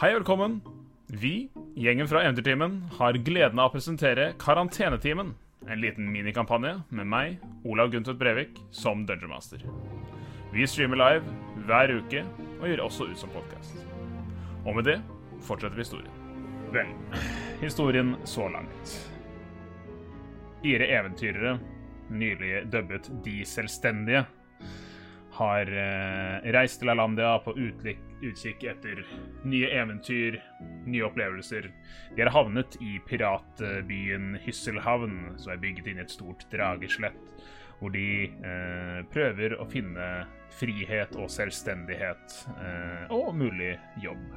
Hei og velkommen. Vi, gjengen fra Eventyrtimen, har gleden av å presentere Karantenetimen. En liten minikampanje med meg, Olav Guntvedt Brevik, som Dungeon Master. Vi streamer live hver uke og gjør også ut som podkast. Og med det fortsetter vi historien. Vel, historien så langt. Fire eventyrere, nylig dubbet De selvstendige, har eh, reist til Alandia på utkikk etter nye eventyr, nye opplevelser. De har havnet i piratbyen Hysselhavn, som er bygget inn i et stort drageslett. hvor de eh, prøver å finne frihet og selvstendighet eh, og mulig jobb.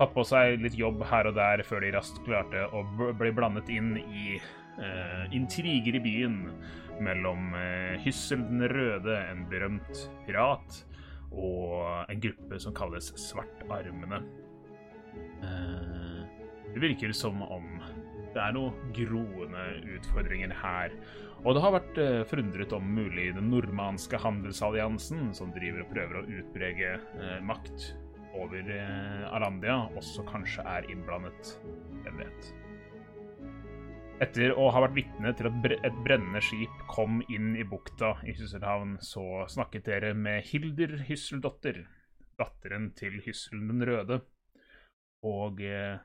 Hatt på seg litt jobb her og der før de raskt klarte å bli blandet inn i eh, intriger i byen mellom eh, Hyssel den røde, en berømt pirat, og en gruppe som kalles Svartarmene. Eh, det virker som om det er noen groende utfordringer her. Og det har vært eh, forundret om mulig den nordmanske handelsalliansen, som driver og prøver å utbrege makt over Alandia, også kanskje er innblandet. Hvem vet. Etter å ha vært vitne til at et brennende skip kom inn i bukta i Hysselhavn, så snakket dere med Hilder Hysseldotter, datteren til Hysselen den røde, og eh,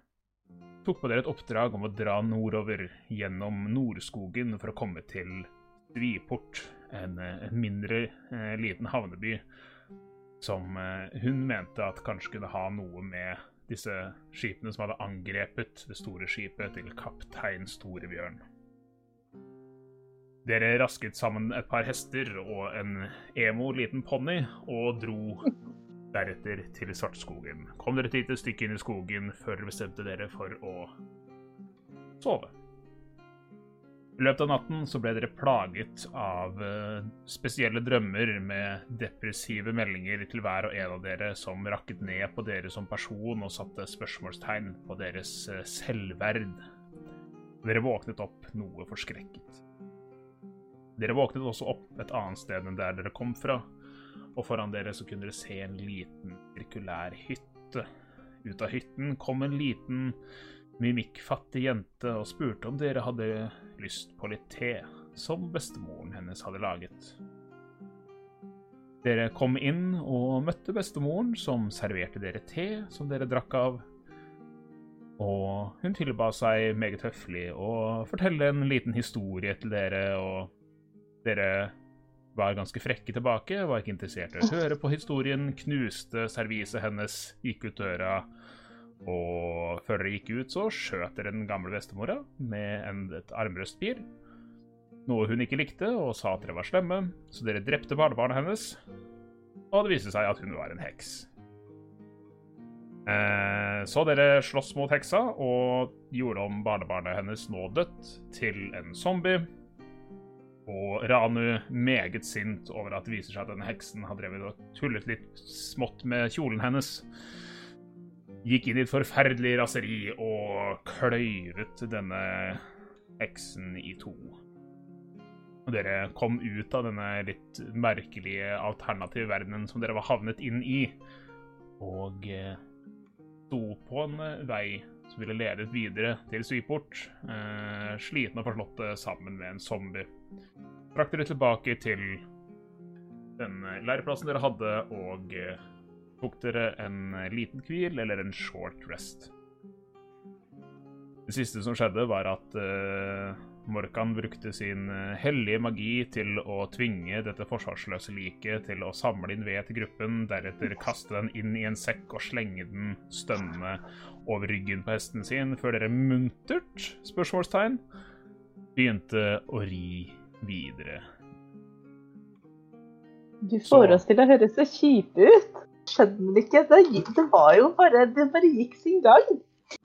tok på dere et oppdrag om å dra nordover gjennom Nordskogen for å komme til Sviport, en, en mindre eh, liten havneby som eh, hun mente at kanskje kunne ha noe med disse skipene som hadde angrepet det store skipet til kaptein Storebjørn. Dere rasket sammen et par hester og en emo liten ponni og dro deretter til Svartskogen. Kom dere et lite stykke inn i skogen før dere bestemte dere for å sove. I løpet av natten så ble dere plaget av uh, spesielle drømmer med depressive meldinger til hver og en av dere som rakket ned på dere som person og satte spørsmålstegn på deres uh, selvverd. Dere våknet opp noe forskrekket. Dere våknet også opp et annet sted enn der dere kom fra, og foran dere så kunne dere se en liten sirkulær hytte. Ut av hytten kom en liten mimikkfattig jente og spurte om dere hadde lyst på litt te, som bestemoren hennes hadde laget. Dere kom inn og møtte bestemoren, som serverte dere te som dere drakk av. Og hun tilba seg meget høflig å fortelle en liten historie til dere, og dere var ganske frekke tilbake, var ikke interessert i å høre på historien, knuste serviset hennes, gikk ut døra og før dere gikk ut, så skjøt dere den gamle bestemora med en, et armbrøstpil. Noe hun ikke likte, og sa at dere var slemme, så dere drepte barnebarnet hennes. Og det viste seg at hun var en heks. Eh, så dere sloss mot heksa og gjorde om barnebarnet hennes nå dødt til en zombie. Og Ranu meget sint over at det viser seg at denne heksen har drevet og tullet litt smått med kjolen hennes gikk inn i et forferdelig raseri og kløyvet denne heksen i to. Og dere kom ut av denne litt merkelige alternative verdenen som dere var havnet inn i, og eh, sto på en eh, vei som ville ledet videre til Sviport, eh, slitne og forslåtte sammen med en zombie. Trakk dere tilbake til den læreplassen dere hadde, og eh, tok dere en liten hvil eller en short rest. Det siste som skjedde, var at uh, Morkan brukte sin uh, hellige magi til å tvinge dette forsvarsløse liket til å samle inn ved til gruppen, deretter kaste den inn i en sekk og slenge den stønnende over ryggen på hesten sin, før dere muntert spørsmålstegn, begynte å ri videre. Du får oss til å høres så kjipe ut skjønner ikke. Det, det, var jo bare Det bare gikk sin gang.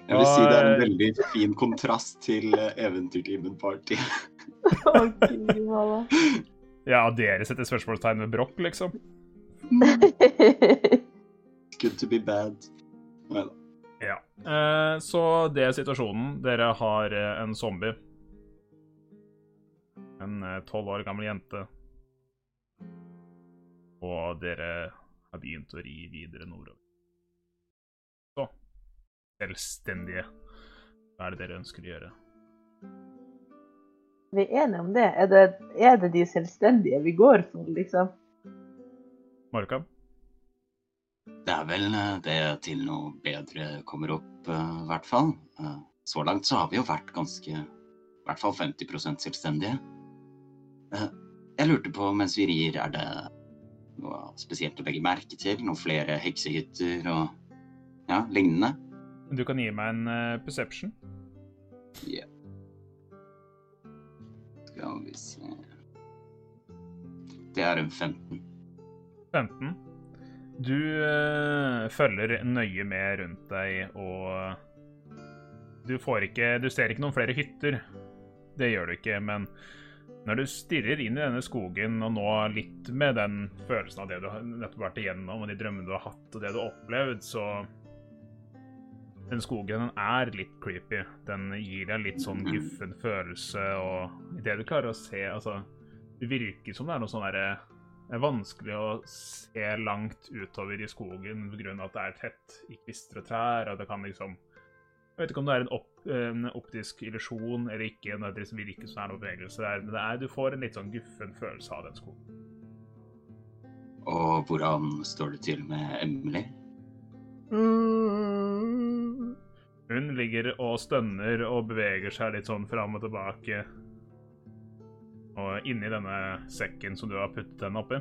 Jeg vil si det er en veldig fin kontrast til eh, Eventyrtimen Party. ja, dere setter spørsmålstegn ved brokk, liksom? Good to be bad. Well. Ja. Eh, så det er situasjonen. Dere har eh, en zombie. En tolv år gammel jente. Og dere har begynt å ri videre nordover. Så selvstendige. Hva er det dere ønsker å gjøre? Vi er enige om det. Er det, er det de selvstendige vi går for, liksom? Markan? Det er vel eh, det til noe bedre kommer opp, eh, i hvert fall. Eh, Så langt så har vi jo vært ganske I hvert fall 50 selvstendige. Jeg lurte på, mens vi rir, er det noe spesielt å legge merke til? Noen flere heksehytter og ja, lignende? Du kan gi meg en uh, perception. Skal vi se Det er en 15. 15. Du uh, følger nøye med rundt deg, og du får ikke Du ser ikke noen flere hytter. Det gjør du ikke, men når du stirrer inn i denne skogen, og nå litt med den følelsen av det du har nettopp vært igjennom, og de drømmene du har hatt, og det du har opplevd, så Den skogen den er litt creepy. Den gir deg litt sånn guffen følelse, og idet du klarer å se Altså, det virker som det er noe sånn derre det er vanskelig å se langt utover i skogen pga. at det er tett i kvister og trær. og det kan liksom Jeg vet ikke om det er en, opp, en optisk illusjon eller ikke. Det liksom virker som det er noen bevegelse der, men det er, du får en litt sånn guffen følelse av den skoen. Og hvordan står det til med Emily? Hun ligger og stønner og beveger seg litt sånn fram og tilbake. Og inni denne sekken som du har puttet den oppi.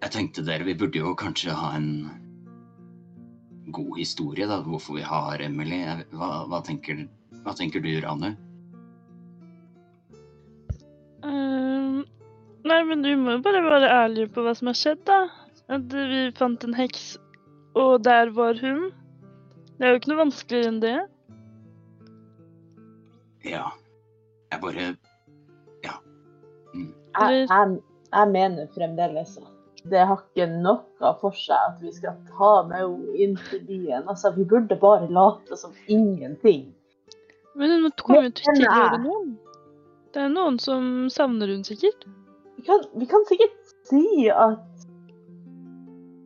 Jeg tenkte dere, vi burde jo kanskje ha en god historie, da, hvorfor vi har Emily. Hva, hva, tenker, hva tenker du, Ranu? Um, nei, men du må jo bare være ærlig på hva som har skjedd, da. At vi fant en heks, og der var hun. Det er jo ikke noe vanskeligere enn det. Ja. Jeg bare Ja. Mm. Jeg, jeg, jeg mener fremdeles at det har ikke noe for seg at vi skal ta med henne inn til byen. Altså, vi burde bare late som ingenting. Men hun kommer jo til å gjøre tilhøre noen. Det er noen som savner hun sikkert. Vi kan, vi kan sikkert si at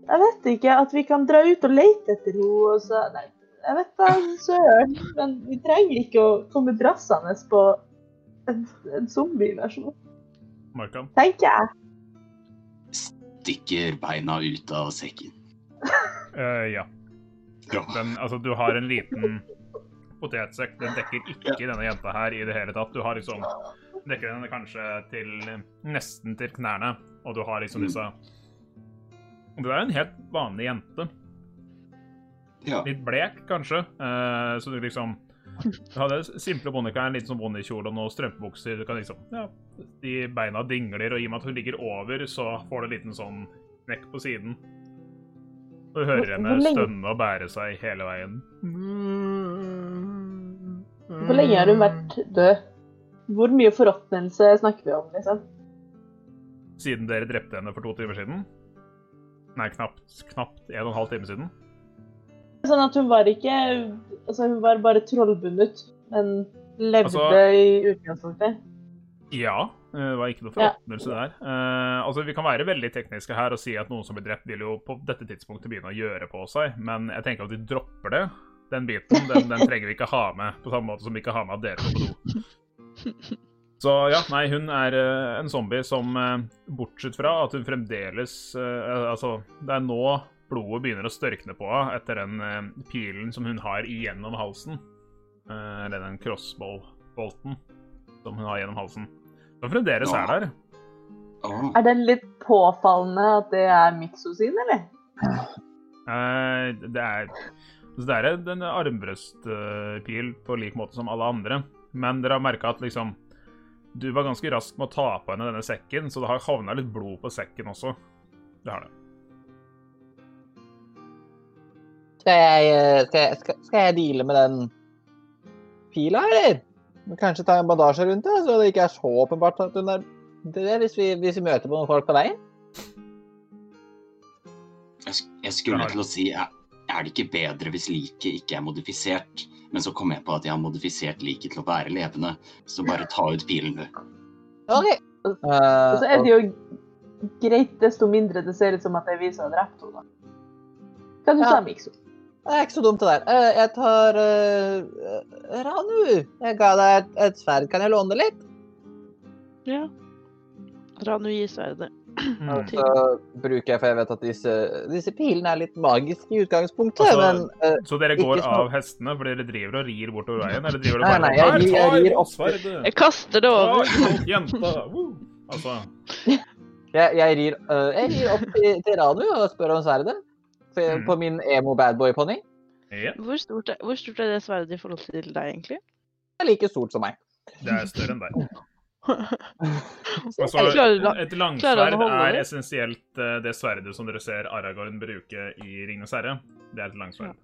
Jeg vet ikke. At vi kan dra ut og lete etter henne. Og så, nei, jeg vet da søren. Men vi trenger ikke å komme drassende på en, en zombieversjon, Markan. tenker jeg. Stikker beina ut av sekken. Uh, ja. Ja. Den, altså, du har en liten potetsekk. Den dekker ikke denne jenta her i det hele tatt. Du har liksom dekker den kanskje til nesten til knærne, og du har liksom disse Du er en helt vanlig jente. Ja. Litt blek, kanskje. Uh, så du liksom Du hadde simple bondeklær, en liten sånn bondekjole og noen strømpebukser. Du kan liksom Ja, de beina dingler, og i og med at hun ligger over, så får du en liten sånn knekk på siden. Og du hører henne stønne og bære seg hele veien. Hvor lenge har hun vært død? Hvor mye forråtnelse snakker vi om, liksom? Siden dere drepte henne for to timer siden? Nei, knapt, knapt en og en halv time siden. Sånn at hun var ikke Altså, hun var bare trollbundet, men levde Altså- i utgangspunktet. Ja, eh, det var ikke noe Ja. forråtnelse der. Uh, altså, Vi kan være veldig tekniske her og si at noen som blir drept, vil jo på dette tidspunktet begynne å gjøre på seg, men jeg tenker at vi dropper det. Den biten den, den trenger vi ikke ha med, på samme måte som vi ikke har med at dere går på do. Så ja, nei, hun er uh, en zombie som, uh, bortsett fra at hun fremdeles Altså, det er nå blodet begynner å størkne på henne etter den pilen som hun har igjennom halsen. Eller den crossbow-bolten som hun har gjennom halsen. Som fremdeles er der. Å, Er det litt påfallende at det er Mikso-sin, eller? Eh, det er så det er en armbrøstpil på lik måte som alle andre. Men dere har merka at liksom Du var ganske rask med å ta på henne denne sekken, så det har havna litt blod på sekken også. Det har det. Skal jeg, eh, skal, jeg, skal, skal jeg deale med den pila, eller? Kanskje ta en bandasje rundt det, så det ikke er så åpenbart at hun er det hvis vi, hvis vi møter på noen folk på veien? jeg, jeg skulle til å si er, er det ikke bedre hvis liket ikke er modifisert? Men så kom jeg på at jeg har modifisert liket til å være levende. Så bare ta ut pilen, du. OK. Og så er Uh, det jo greit desto mindre det ser ut som at det viser å ha drept henne. Hva du Ja. sa Mikso? Det er ikke så dumt, det der. Eh, Jeg tar uh, Ranu. Jeg ga deg et, et sverd. Kan jeg låne det litt? Ja. Ranu gir sverdet. Mm. Så bruker jeg, for jeg vet at disse, disse pilene er litt magiske i utgangspunktet, Altså, men uh, Så dere går av hestene for dere driver og rir bortover veien? Eller driver Nei, dere bare nei, jeg jeg, jeg rir opp. sverdet! Jeg kaster det over. imot jenta! Woo! Altså jeg, jeg, rir, uh, jeg rir opp til, til Ranu og spør om sverdet. Mm. På min emo badboy-ponni. ja, Hvor stort, er, hvor stort er det sverdet i forhold til deg, egentlig? Det er like stort som meg. det er større enn deg. Så Altså, et langsverd er essensielt eh, det sverdet som dere ser Aragorn bruke i Ringenes herre. Det er et langsverd.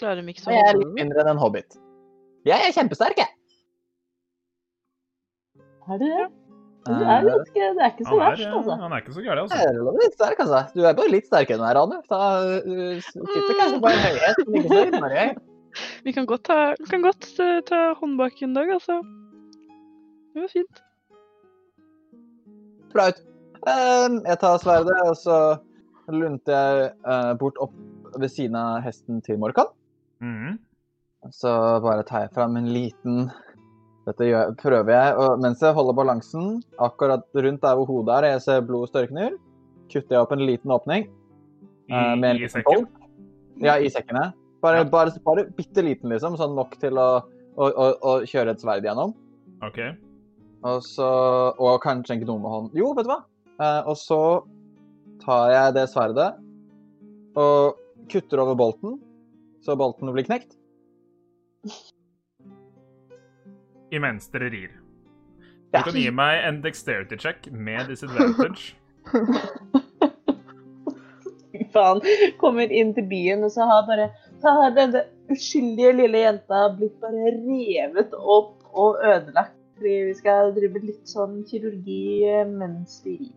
Klarer Mix å jeg er litt mindre enn en hobbit. Jeg er kjempesterk, jeg. Er du det? Du er ganske, det er ikke så er, verst, eh, altså. han er ikke så gæren, Jeg altså. er litt sterk, altså. Du er bare litt sterkere enn meg, Ranu. Da uh, sitter kanskje på en høyhet, som ikke innmari. Vi kan godt, ta, vi kan godt eh, ta håndbak en dag, altså. Det var fint. Bra ut. Um, jeg tar sverdet, og så lunter jeg eh, bort opp ved siden av hesten til Morkan. Mhm. Så bare tar jeg fram en liten Dette gjør, prøver jeg, og mens jeg holder balansen akkurat rundt der hvor hodet er, jeg ser blodet størkner, kutter jeg opp en liten åpning. I, eh, med en I sekken. Ja, i sekkene. Bare, Ja. bare, bare bitte liten, liksom. Sånn nok til å, å, å, å kjøre et sverd gjennom. OK. Og så Og kanskje en gnomehånd. Jo, vet du hva? Uh, og så tar jeg det sverdet og kutter over bolten, så bolten blir knekt. Imens dere rir. Du kan gi meg en dexterity check med disadvantage. Faen. Kommer inn til byen, og så har bare så har denne uskyldige lille jenta blitt bare revet opp og ødelagt. Fordi vi skal drive litt sånn kirurgi eh, mens vi rir.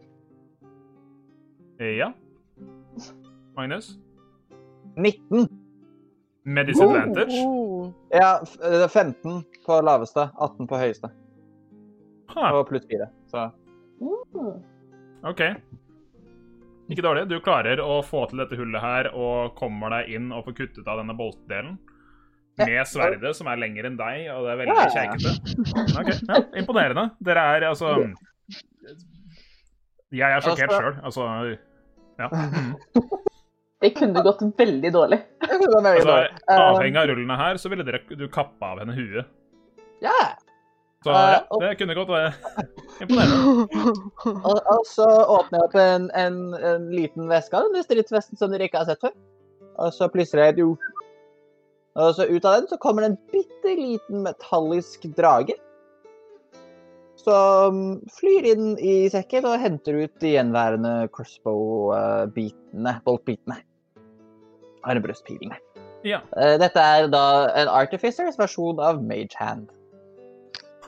Eh, Ja. Magnus? 19. Med disadvantage? Oh. Ja, f- eh, 15 på laveste, 18 på høyeste. Ha, Og pluss 4. Så Mm. OK. Ikke dårlig. Du klarer å få til dette hullet her og kommer deg inn og får kuttet av denne boltdelen. Med sverdet, som er lengre enn deg, og det er veldig kjeikete. Okay, Ok, ja, Imponerende. Dere er altså Jeg er sjokkert Altså- sjøl. Altså Ja. Det kunne gått veldig dårlig. det kunne vært veldig altså dårlig. Eh, avhengig av rullene her, så ville dere, du kappa av henne huet. Ja. Så Eh, ja, det kunne gått være imponerende. Og, og så åpner jeg opp en, en, en liten veske av denne stridsvesten som dere ikke har sett før. Og så plystrer jeg et jord. Og så ut av den så kommer det en bitte liten metallisk drage. Som flyr inn i sekken og henter ut de gjenværende crossbow-bitene, boltbitene. Armbrøstpilene. Ja. Eh, Dette er da en Artificers versjon av Mage Hand.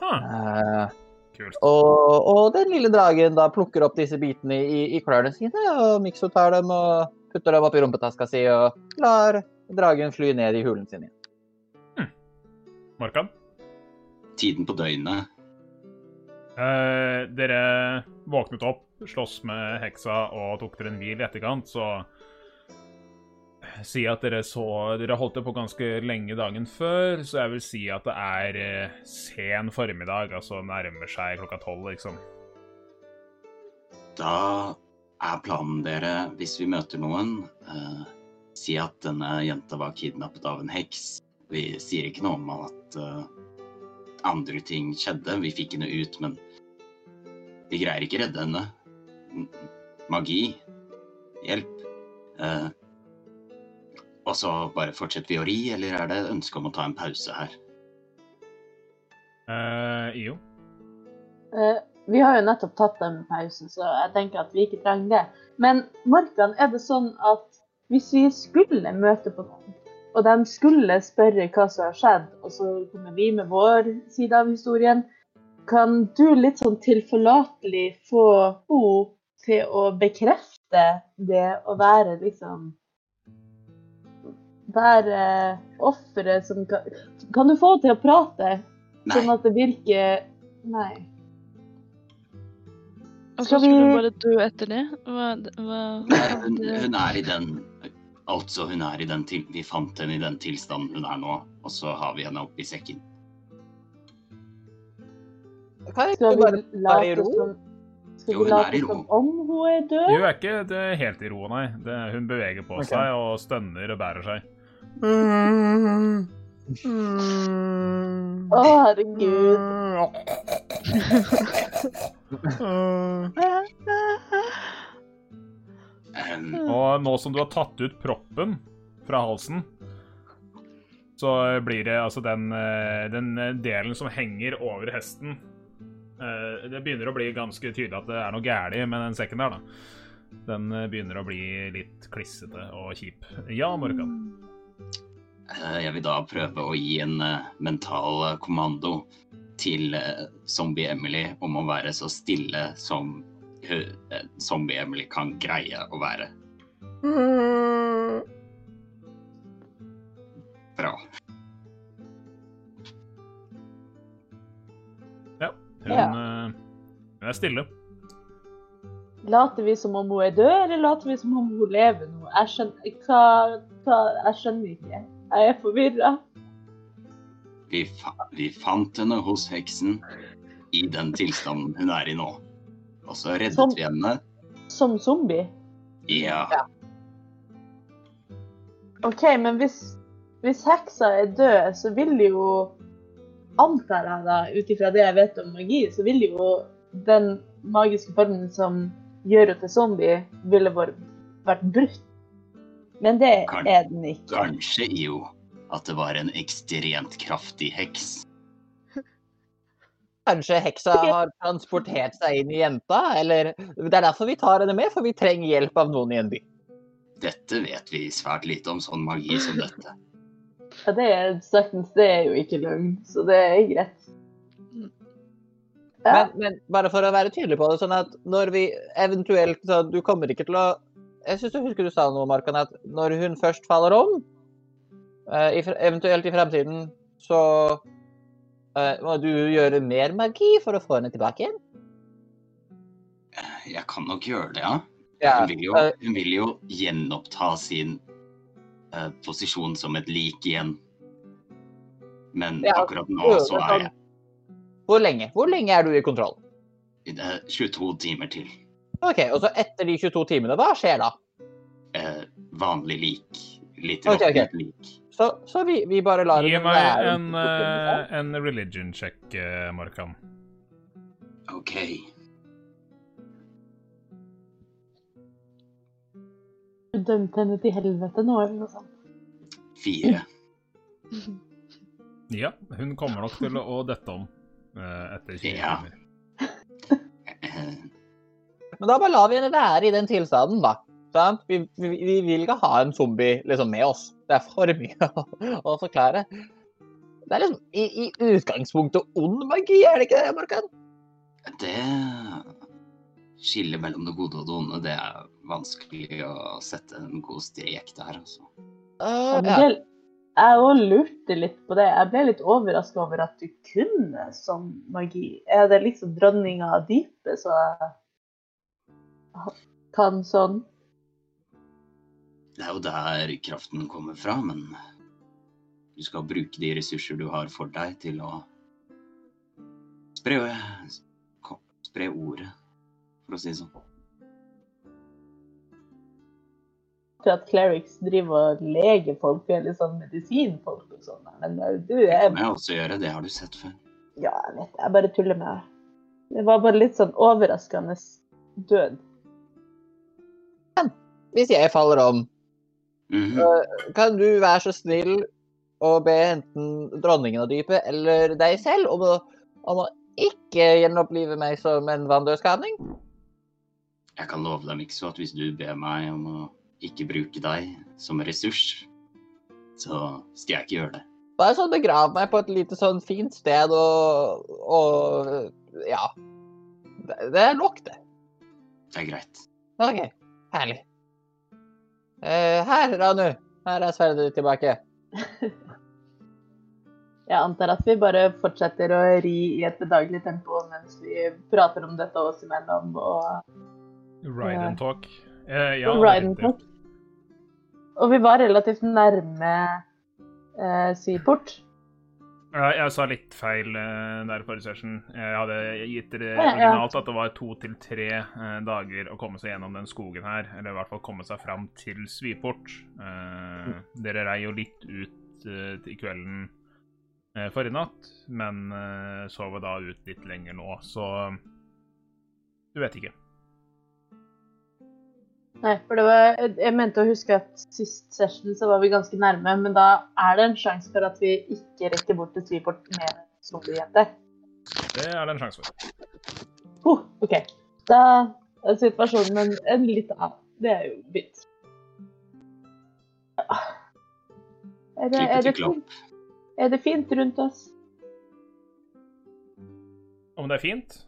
Ha, Eh, kult. og, og den lille dragen da plukker opp disse bitene i, i klærne sine, og Mikso tar dem og putter dem opp i rumpetaska si og lar dragen fly ned i hulen sin igjen. Markan? Tiden på døgnet. Eh, dere våknet opp, sloss med heksa og tok dere en hvil i etterkant, så Si at dere så Dere holdt det på ganske lenge dagen før, så jeg vil si at det er eh, sen formiddag, altså nærmer seg klokka tolv, liksom. Da er planen dere, hvis vi møter noen, eh, si at denne jenta var kidnappet av en heks. Vi sier ikke noe om at eh, andre ting skjedde. Vi fikk henne ut, men vi greier ikke redde henne. Magi. Hjelp. Eh, og så bare fortsetter vi å ri, eller er det ønske om å ta en pause her? Uh, jo. Uh, vi har jo nettopp tatt den pausen, så jeg tenker at vi ikke trenger det. Men Markan, er det sånn at hvis vi skulle møte på noen, og de skulle spørre hva som har skjedd, og så kommer vi med vår side av historien, kan du litt sånn tilforlatelig få henne til å bekrefte det å være liksom Være offeret som kan Kan du få henne til å prate, Nei, sånn at det virker Nei. Og så Skal skulle vi- bare dø etter det? Hva, hva, nei hun, hun er i den Altså, hun er i den til... Vi fant henne i den tilstanden hun er nå, og så har vi henne oppi sekken. Kan ikke Skal vi bare la det i ro? som Skal Jo, vi late som om hun er død? Hun er ikke det er helt i ro, nei. Det, hun beveger på okay. seg og stønner og bærer seg. Å, herregud. Og nå som du har tatt ut proppen fra halsen, så blir det altså den, eh, den delen som henger over hesten eh, Det begynner å bli ganske tydelig at det er noe galt med den sekken der, da. Den eh, begynner å bli litt klissete og kjip. Ja, Morkan. Eh, jeg vil da prøve å gi en eh, mental eh, kommando til Zombie-Emily om å være så stille som Zombie-Emily kan greie å være. Bra. Hun, Ja. eh, hun er stille. Later vi som om hun er død, eller later vi som om hun lever nå? Jeg skjønner, hva, hva, jeg skjønner ikke. Jeg er forvirra. Vi, fa vi fant henne hos heksen i den tilstanden hun er i nå. Og så reddet Som- vi henne. Som zombie. Ja. OK, men hvis, hvis heksa er død, så vil jo Antar jeg da, ut ifra det jeg vet om magi, så vil jo den magiske formen som gjør henne til zombie, ville vært brutt. Men det Kan- er den ikke. Kanskje jo at det var en ekstremt kraftig heks. Kanskje heksa har transportert seg inn i jenta? Eller Det er derfor vi tar henne med, for vi trenger hjelp av noen i en by. Dette vet vi svært lite om sånn magi som dette. Ja, det er saktens, det er jo ikke løgn, så det er greit. Ja. Men, men bare for å være tydelig på det, sånn at når vi eventuelt så Du kommer ikke til å Jeg syns du husker du sa noe, Markan, at når hun først faller om, eh, i, eventuelt i fremtiden, så eh, må du gjøre mer magi for å få henne tilbake igjen? Jeg kan nok gjøre det, ja. Hun vil jo, hun vil jo gjenoppta sin uh, posisjon som et lik igjen. Men Ja, akkurat nå så er jeg Hvor lenge? Hvor lenge er du i kontroll? i det 22 timer til. OK, og så etter de 22 timene, hva skjer da? Eh, vanlig lik. Litt råttent okay, okay. lik. Så, så vi, vi bare lar Gi meg en, eh, en religion check, Markan. OK. Du dømte henne til helvete nå, eller noe sånt. Fire. Ja, hun kommer nok til å dette om eh, etter 20 Ja. timer. Eh, Men da bare lar vi henne være i den tilstanden, da. Vi, vi, vi vil ikke ha en zombie liksom, med oss. Det er for mye å, å forklare. Det er liksom i, i utgangspunktet ond magi, er det ikke det, Morkan? det skillet mellom det gode og det onde, det er vanskelig å sette en god strek der, altså. Uh, Jeg ja. Jeg òg lurte litt på det. Jeg ble litt overraska over at du kunne sånn magi. Er det liksom dronninga av dypet som kan sånn? Det er jo der kraften kommer fra, men du skal bruke de ressurser du har for deg til å spre, spre ordet, for å si det sånn. Til at clerics driver og leger folk, eller sånn medisinfolk og sånn. Men du du Det er kan jeg også gjøre, det har du sett før. Ja, jeg vet det. Jeg bare tuller med deg. Det var bare litt sånn overraskende død. Hvis jeg faller om, Mhm. kan du være så snill å be enten dronningen av dypet eller deg selv om å, om å ikke gjenopplive meg som en vanndød skapning? Jeg kan love deg, Mikso, at hvis du ber meg om å ikke bruke deg som ressurs, så skal jeg ikke gjøre det. Bare sånn begrav meg på et lite sånn fint sted og, og ja. Det, det er nok, det. Det er greit. OK, herlig. Eh, her, Ranu. Her er sverdet ditt tilbake. Jeg antar at vi bare fortsetter å ri i et bedagelig tempo mens vi prater om dette oss imellom. Og Ride and talk. Eh, ja, Ride and talk. Og vi var relativt nærme eh, Sviport. Ja, jeg sa litt feil eh, der forrige session. Jeg hadde gitt dere originalt at det var to til tre eh, dager å komme seg gjennom den skogen her. Eller i hvert fall komme seg fram til Sviport. Eh, dere rei jo litt ut i kvelden forrige natt, men sover sov da ut litt lenger nå, så du vet ikke. Nei, for det var, jeg mente å huske at sist session så var vi ganske nærme, men da er det en sjanse for at vi ikke rekker bort til Sviport med zombiejente. Det er det en sjanse for. Oh, OK. Da er situasjonen en, en litt annen. Det er jo bitt. Er det, er, det fint? er det fint rundt oss? Om det er fint?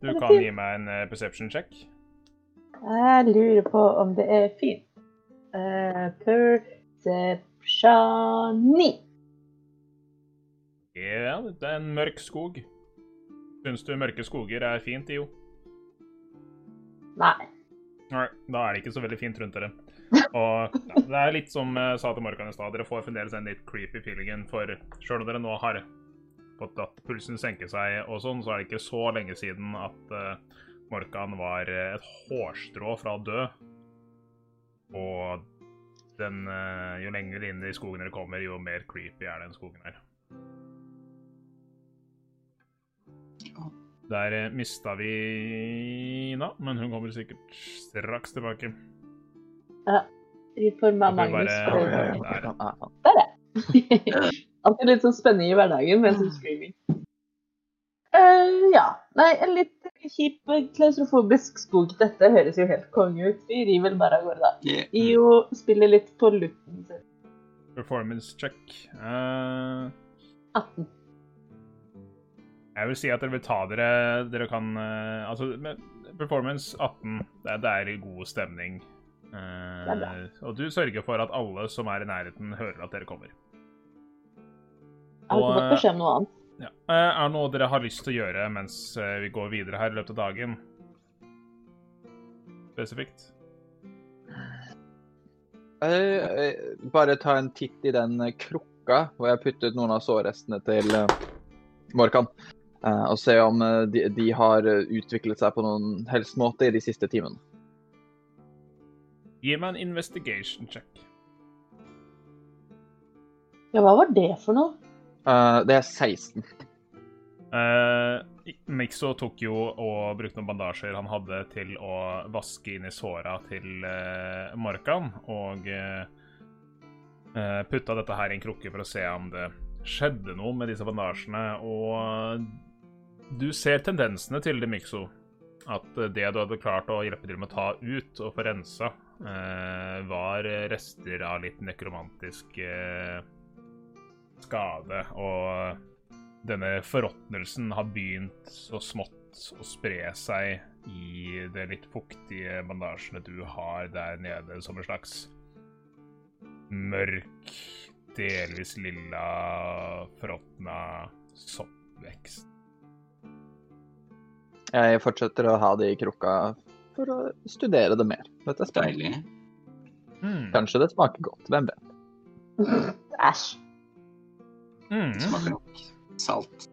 Du Er det kan fint? gi meg en eh, perception check. Jeg lurer på om det er fint. Uh, Persepsjoni. 9. Ja, det er en mørk skog. Syns du mørke skoger er fint, Jo? Nei. Nei, da er det ikke så veldig fint rundt dere. Og ja, det er litt som jeg sa til Morkan i stad, dere får fremdeles den litt creepy feelingen, for sjøl om dere nå har fått at pulsen senker seg og sånn, så er det ikke så lenge siden at uh, Morkan var eh, et hårstrå fra å dø. Og den eh, Jo lenger inn i skogen dere kommer, jo mer creepy er den skogen her. Der uh, mista vi Ina, men hun kommer sikkert straks tilbake. I form av får med Magnus. bare- Der. Der, ja. Alltid litt sånn spenning i hverdagen med sånn screaming. Uh, ja. Nei, en litt kjip klaustrofobisk skog. Dette høres jo helt konge ut. Vi rir vel bare av gårde, da. Yeah. IO spiller litt på lutten sin. Performance check. Uh... 18. jeg vil si at dere vil ta dere Dere kan uh, Altså, med performance 18, det er, det er god stemning. Uh, og du sørger for at alle som er i nærheten, hører at dere kommer. Jeg har ikke fått beskjed om noe annet. Ja. Eh, er det noe dere har lyst til å gjøre mens eh, vi går videre her i løpet av dagen? Spesifikt? Eh, bare ta en titt i den krukka hvor jeg puttet noen av sårrestene til Morkan. eh, og se om de, de har utviklet seg på noen helst måte i de siste timene. Gi meg en investigation check. Ja, hva var det for noe? Eh, det er 16. Uh, Mixo tok jo og brukte noen bandasjer han hadde til å vaske inn i såra til uh, Markan, og uh, uh, putta dette her i en krukke for å se om det skjedde noe med disse bandasjene. Og du ser tendensene til det, Mixo. At uh, det du hadde klart å hjelpe til med å ta ut og få rensa, uh, var rester av litt nekromantisk uh, skade. og denne forråtnelsen har begynt så smått å spre seg i de litt fuktige bandasjene du har der nede, som en slags mørk, delvis lilla, forråtna soppvekst. Jeg fortsetter å ha det i krukka for å studere det mer. Dette er spennende. Mm. Kanskje det smaker godt. Hvem vet. Æsj. Mm. Smaker nok salt.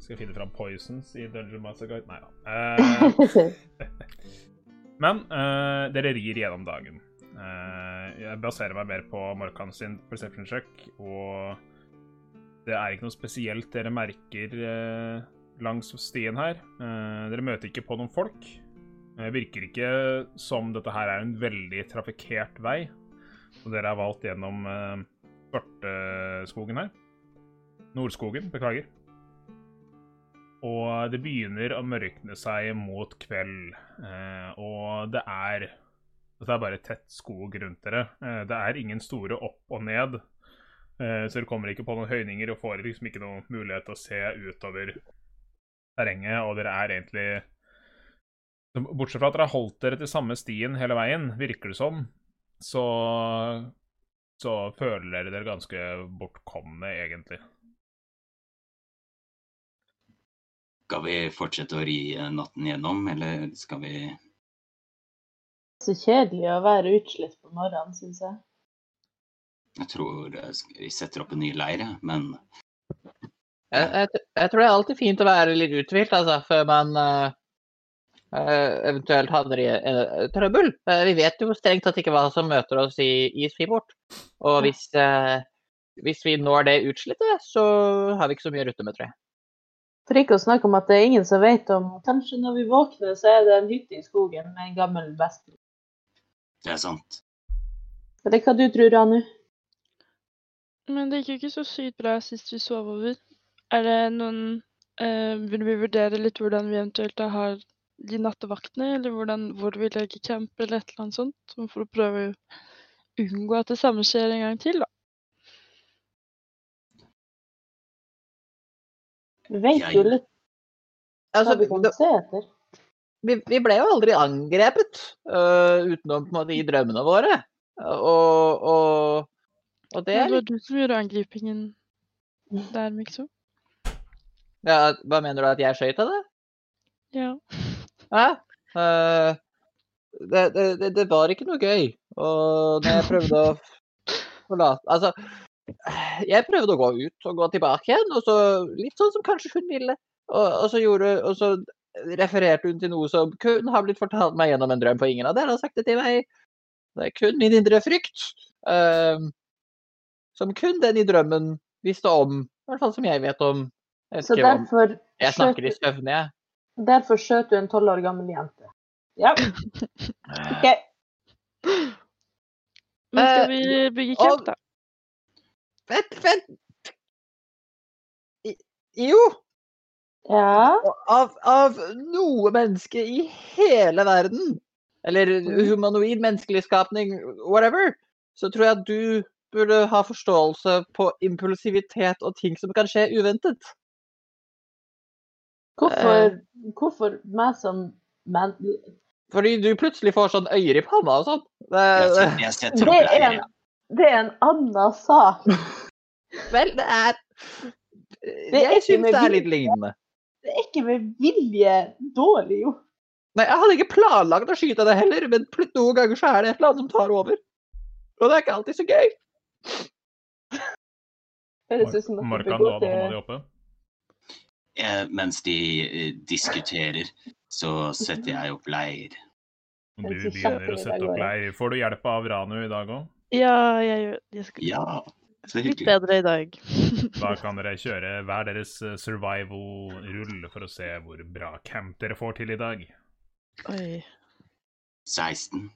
Skal finne fram poisons i Dungeon Master Guide? Nei da. Uh, Men uh, dere rir gjennom dagen. Uh, jeg baserer meg mer på Morkan sin perception check, og det er ikke noe spesielt dere merker langs stien her. Eh, dere møter ikke på noen folk. Det virker ikke som dette her er en veldig trafikkert vei, og dere har valgt gjennom uh, Svarteskogen her. Nordskogen, beklager. Og det begynner å mørkne seg mot kveld, eh, og det er Det er bare tett skog rundt dere. Eh, det er ingen store opp og ned, eh, så dere kommer ikke på noen høyninger og får liksom ikke noen mulighet til å se utover terrenget, og dere er egentlig Bortsett fra at dere har holdt dere til samme stien hele veien, virker det som, så så føler dere dere ganske bortkomne, egentlig. Skal vi fortsette å ri natten gjennom, eller skal vi Så kjedelig å være utslitt på morgenen, syns jeg. Jeg tror vi setter opp en ny leir, men Jeg, jeg, jeg tror det er alltid fint å være litt uthvilt, altså, før man eh, eventuelt havner i eh, trøbbel. Eh, vi vet jo strengt tatt ikke hva som møter oss i, i. Og hvis, eh, hvis vi når det utslittet, så har vi ikke så mye å rutte med, tror jeg. For ikke å snakke om at det er ingen som vet om Kanskje når vi våkner, så er det en hytte i skogen med en gammel bestemor. det er sant. Eller hva du tror, Anu? Men det gikk jo ikke så sykt bra sist vi sov over. Er det noen eh, Vil vi vurdere litt hvordan vi eventuelt har de nattevaktene, eller hvordan, hvor vi legger camp, eller et eller annet sånt? For å prøve å unngå at det samme skjer en gang til, da. Vi vet jo litt Altså, hva vi kan se etter. vi, vi ble jo aldri angrepet uh, utenom på en måte i drømmene våre. Og, og, og det er det var du som gjorde angripingen der, liksom. ja, Hva mener du at jeg skøyt av det? Ja. Øh, det, det, det, var ikke noe gøy. Og når jeg prøvde å forlate Altså, jeg prøvde å gå ut og gå tilbake igjen, og så litt sånn som kanskje hun ville. Og, og, så, gjorde, og så refererte hun til noe som kun har blitt fortalt meg gjennom en drøm, for ingen av dere har sagt det til meg. Det er kun min indre frykt. øhm, som kun den i drømmen visste om. I hvert fall som jeg vet om. Jeg, om, jeg snakker i søvne, jeg. Derfor skjøt du en tolv år gammel jente. Ja, OK. Men skal Eh, vi bygge og- camp, da? Vent, vent! I- Jo! Ja. Av, av noe menneske i hele verden, eller humanoid menneskelig skapning, whatever, så tror jeg at du burde ha forståelse på impulsivitet og ting som kan skje uventet. Hvorfor, hvorfor meg som men, Fordi du plutselig får sånn øyer i panna og sånn. Det, det, det, er en, det er en annen sak. vel, det er er Jeg syns det er litt lignende. Det er ikke med vilje dårlig gjort. Nei, jeg hadde ikke planlagt å skyte det heller, men noen ganger så er det et eller annet som tar over. Og det er ikke alltid så gøy. Høres ut som hadde hånda til. Eh, Mens de eh, diskuterer, så setter jeg opp leir. Og du begynner å sette opp leir. Får du hjelp av Ranu i dag òg? Ja, jeg gjør det. skal Ja, så Litt bedre i dag. Da kan dere kjøre hver deres eh, survival-rull for å se hvor bra camp dere får til i dag. Oi. 16.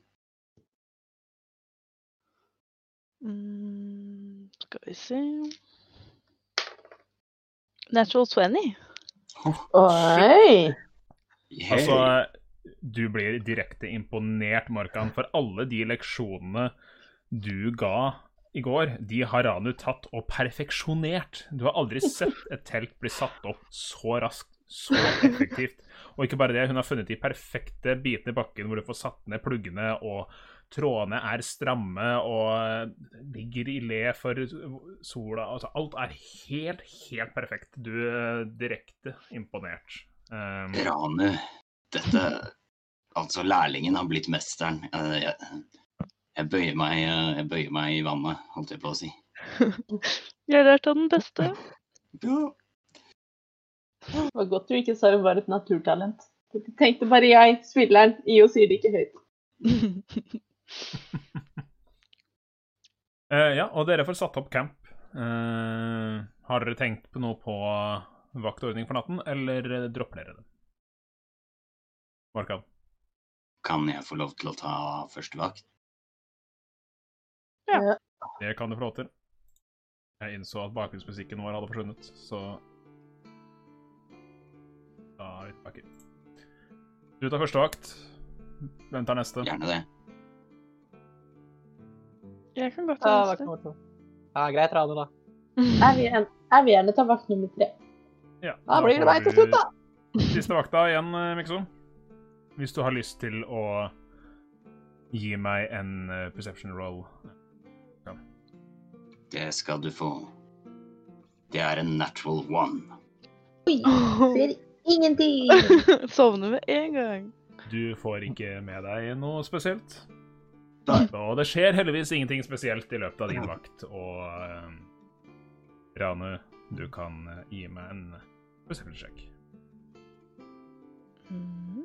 Mm, skal vi se Natural 20. Oi! Altså, du blir direkte imponert, Markan, for alle de leksjonene du ga i går, de har Ranu tatt og perfeksjonert. Du har aldri sett et telt bli satt opp så raskt, så effektivt. Og ikke bare det, hun har funnet de perfekte bitene i bakken hvor du får satt ned pluggene, og trådene er stramme og ligger i le for sola. Altså, alt er helt, helt perfekt. Du er direkte imponert. Um, Ranu, dette Altså, lærlingen har blitt mesteren. Eh, Jeg, jeg, bøyer meg, eh, jeg bøyer meg i vannet, holdt jeg på å si. Jeg har lært av den beste. Ja. Det var godt du ikke sa hun var et naturtalent. Jeg tenkte bare jeg, spilleren, i og sier det ikke høyt. uh, ja, og dere får satt opp camp. Uh, har dere tenkt på noe på vaktordning for natten, eller dropper dere det? Markan. Kan jeg få lov til å ta første vakt? Ja. Det kan du få lov til. Jeg innså at bakgrunnsmusikken vår hadde forsvunnet, så Da er vi tilbake. Du tar første vakt. Hvem tar neste? Gjerne det. Jeg kan godt Ja, ta vakt neste. nummer to. Ja, greit, Rane, da. Jeg vil, gjerne- jeg vil gjerne ta vakt nummer tre. Ja, Da blir det meg til slutt, da. Siste vakta igjen, eh, Mikso. Hvis du har lyst til å gi meg en eh, perception roll. Det skal du få. Det er en natural one. Oi, ser ingenting! Sovner med en gang. Du får ikke med deg noe spesielt. Og det skjer heldigvis ingenting spesielt i løpet av din vakt. Og uh, Ranu, du kan eh, gi meg en perception sjekk. Mhm.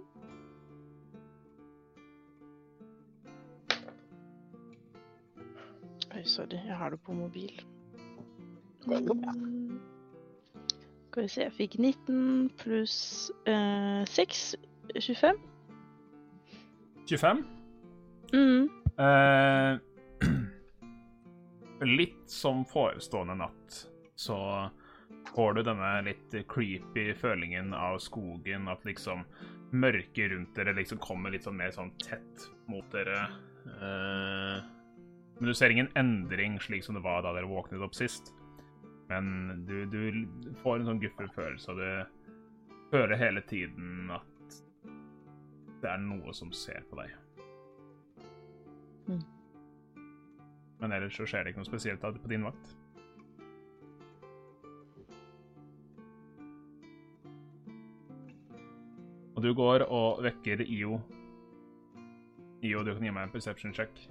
Oi, sorry. Jeg har det på mobil. Det går bra. Skal vi se. Jeg fikk 19 pluss eh, 6. 25. 25. Mm. Eh, litt som forestående natt, så får du denne litt creepy følingen av skogen, at liksom mørket rundt dere liksom kommer litt sånn mer sånn tett mot dere. Eh, men du ser ingen endring slik som det var da dere våknet opp sist. Men du, du får en sånn guffen følelse, og du føler hele tiden at det er noe som ser på deg. Men ellers så skjer det ikke noe spesielt av det på din vakt. Og du går og vekker IO. IO, du kan gi meg en perception check.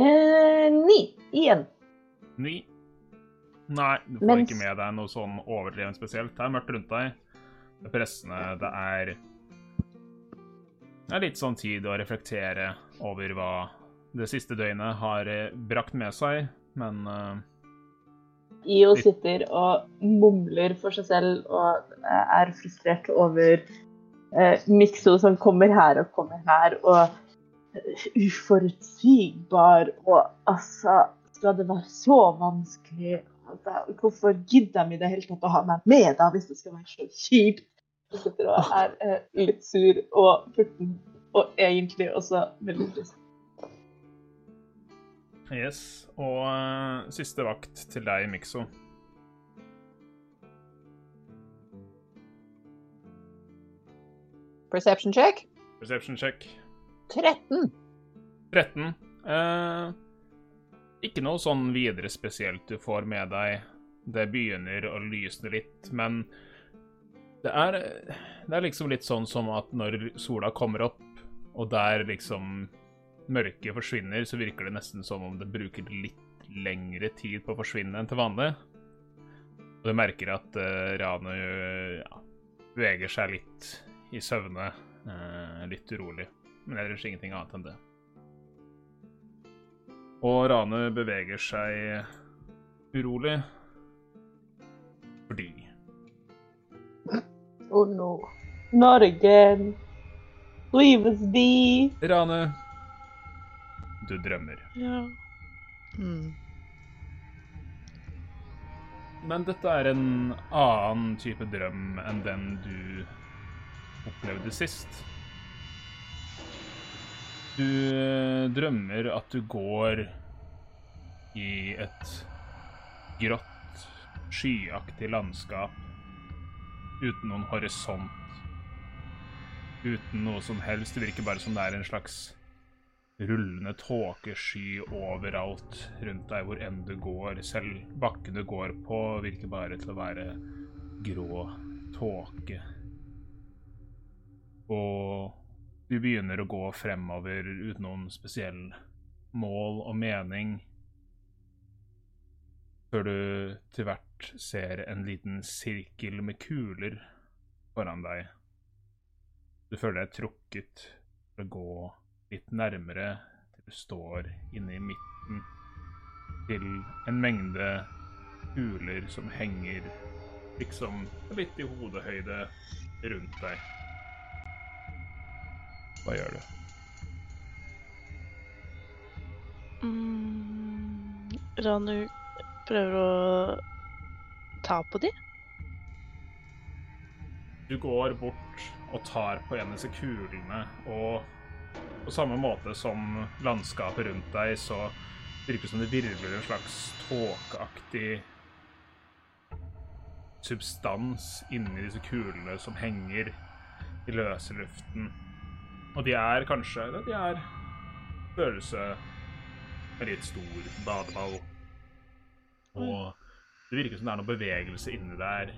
Eh, ni igjen. Ni. Nei, du får Mens- ikke med deg noe sånn overdrevent spesielt. Det er mørkt rundt deg. Det er pressende. Det er Det er litt sånn tid å reflektere over hva det siste døgnet har eh, brakt med seg, men uh... IO sitter og mumler for seg selv og er frustrert over eh, Mikso som kommer her og kommer her, og eh, uforutsigbar, og altså Skal det være så vanskelig? Hvorfor gidder de i det hele tatt å ha meg med, da, hvis det skal være så kjipt? Jeg sitter og er eh, litt sur og furten, og egentlig også veldig trist. Yes. Og uh, siste vakt til deg, Mikso. Perception check. Perception check. 13. 13. Eh, ikke noe sånn videre spesielt du får med deg. Det begynner å lysne litt, men det er, det er liksom litt sånn som at når sola kommer opp, og der liksom mørket forsvinner, så virker det nesten som om det bruker litt lengre tid på å forsvinne enn til vanlig. Og du merker at uh, Ranu ja, beveger seg litt i søvne, uh, litt urolig. Men ellers ingenting annet enn det. Og Rane beveger seg urolig fordi Oh no. Not again. Leave us be. Rane, du drømmer. Ja. Mm. Men dette er en annen type drøm enn den du opplevde sist. Du eh, drømmer at du går i et grått, skyaktig landskap uten noen horisont. Uten noe som helst. Det virker bare som det er en slags rullende tåkesky overalt rundt deg hvor enn du går. Selv bakken du går på, virker bare til å være grå tåke. Og du begynner å gå fremover uten noen spesiell mål og mening, før du til hvert ser en liten sirkel med kuler foran deg. Du føler deg trukket til å gå litt nærmere til du står inne i midten til en mengde kuler som henger liksom litt i hodehøyde rundt deg. Hva gjør du? Mm, Ranu prøver å ta på de. Du går bort og tar på en av disse kulene, og på samme måte som landskapet rundt deg, så virker det som det virvler en slags tåkeaktig substans inni disse kulene som henger i løse luften. Og de er kanskje De er størrelse med litt stor badeball. Og det virker som det er noe bevegelse inni der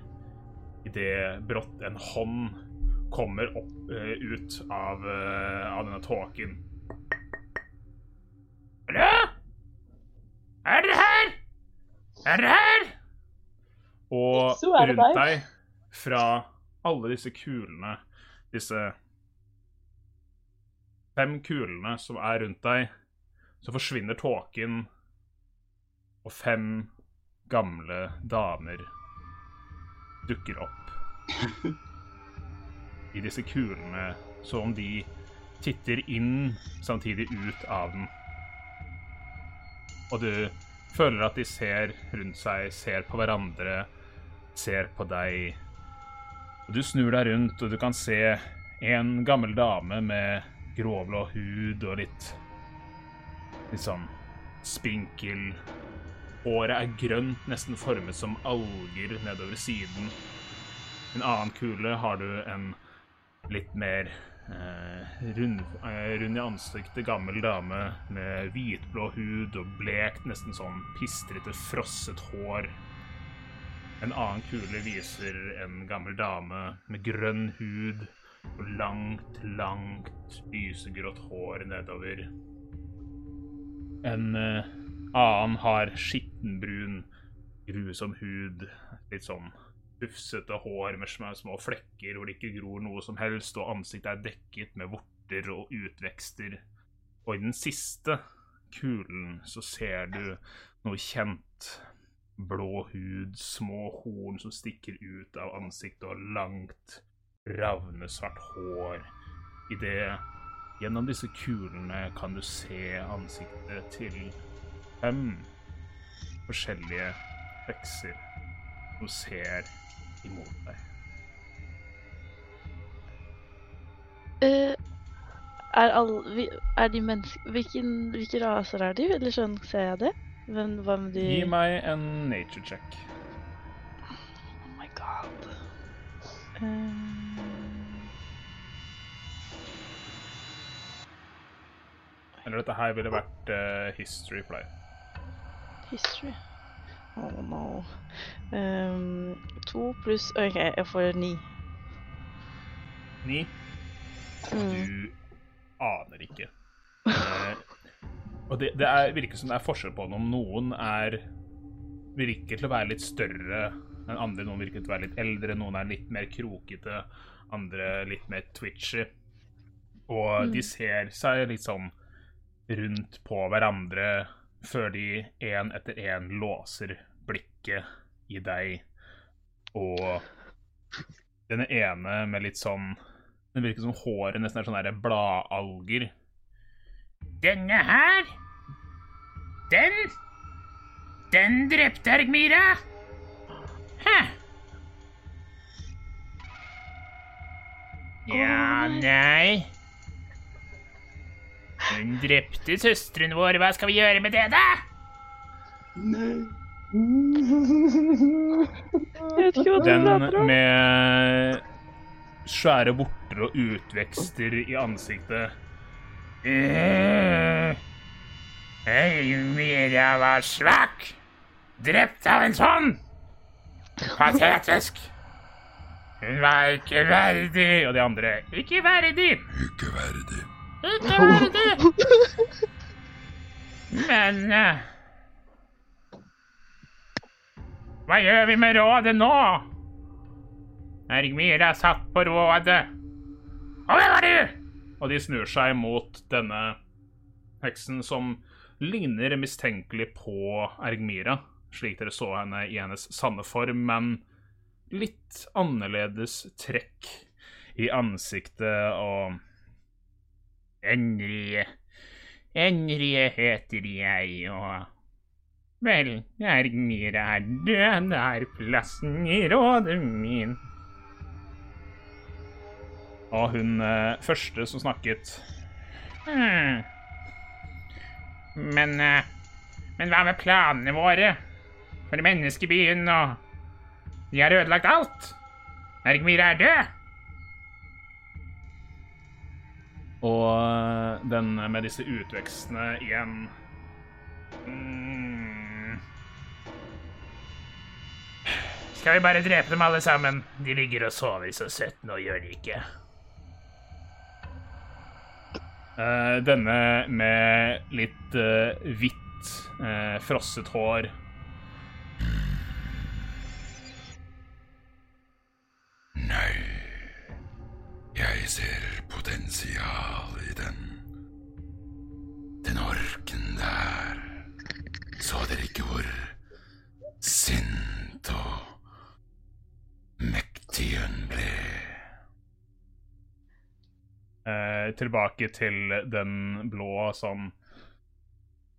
idet brått en hånd kommer opp uh, ut av, uh, av denne tåken. Hallo? Er dere her? Er dere her? Og rundt deg, fra alle disse kulene, disse fem kulene som er rundt deg, så forsvinner tåken, og fem gamle damer dukker opp i disse kulene, som om de titter inn samtidig ut av den. Og du føler at de ser rundt seg, ser på hverandre, ser på deg. Og du snur deg rundt, og du kan se en gammel dame med gråblå hud og litt Litt sånn spinkel. Håret er grønt, nesten formet som alger nedover siden. En annen kule har du en litt mer eh, rund, eh, rund i ansiktet gammel dame med hvitblå hud og blekt, nesten sånn pistrete, frosset hår. En annen kule viser en gammel dame med grønn hud langt, langt lysegrått hår nedover. En uh, annen har skittenbrun, grusom hud, litt sånn rufsete hår med små, flekker hvor det ikke gror noe som helst, og ansiktet er dekket med vorter og utvekster. Og i den siste kulen så ser du noe kjent. Blå hud, små horn som stikker ut av ansiktet, og langt, ravnesvart hår. I det Gjennom disse kulene kan du se ansiktet til fem forskjellige hekser som ser imot deg. Uh, er, alle, er de mennesker Hvilken, Hvilke raser er de? Eller sånn ser jeg det? Hvem, hva med de Gi meg en nature check. Oh my god. Eh, Eller dette her ville vært uh, history play. history. Oh no. Um, to pluss OK, jeg får ni. Ni. Mm. Du aner ikke. Uh, og det, det er, virker som det er forskjell på dem. Noen er virker til å være litt større enn andre. Noen virker til å være litt eldre, noen er litt mer krokete, andre litt mer twitchy. Og de ser seg litt sånn rundt på hverandre før de én etter én låser blikket i deg. Og denne ene med litt sånn Det virker som håret nesten er sånne bladalger. Denne her Den Den drepte Ergmira. Hæ? Ja, nei Hun drepte søsteren vår. Hva skal vi gjøre med det, da? Nei. Jeg vet ikke hva du Den prater om. med svære vorter og utvekster i ansiktet. Eh, Mira var svak. Drept av en sånn. Patetisk. Hun var ikke verdig. Og de andre ikke verdig. Ikke verdig. Ikke verdig. Men eh, Hva gjør vi med rådet nå? Ergmira satt på rådet. Og hvem er du? Og de snur seg mot denne heksen som ligner mistenkelig på Ergmira, slik dere så henne i hennes sanne form, men litt annerledes trekk i ansiktet og Enrie Henry heter jeg, og Vel, Ergmira er død, det er plassen i rådet min. Og hun eh, første som snakket hmm. Men eh, Men hva med planene våre? For menneskebyen og De har ødelagt alt. Ergmira er død. Og denne den med disse utvekstene igjen mm. Skal vi bare drepe dem alle sammen? De ligger og sover så søtt, nå gjør de ikke. Uh, denne med litt uh, hvitt, uh, frosset hår. Nei, jeg ser potensial i den. Den orken der. Så dere ikke hvor sint og mektig hun ble? Eh, tilbake til den blå som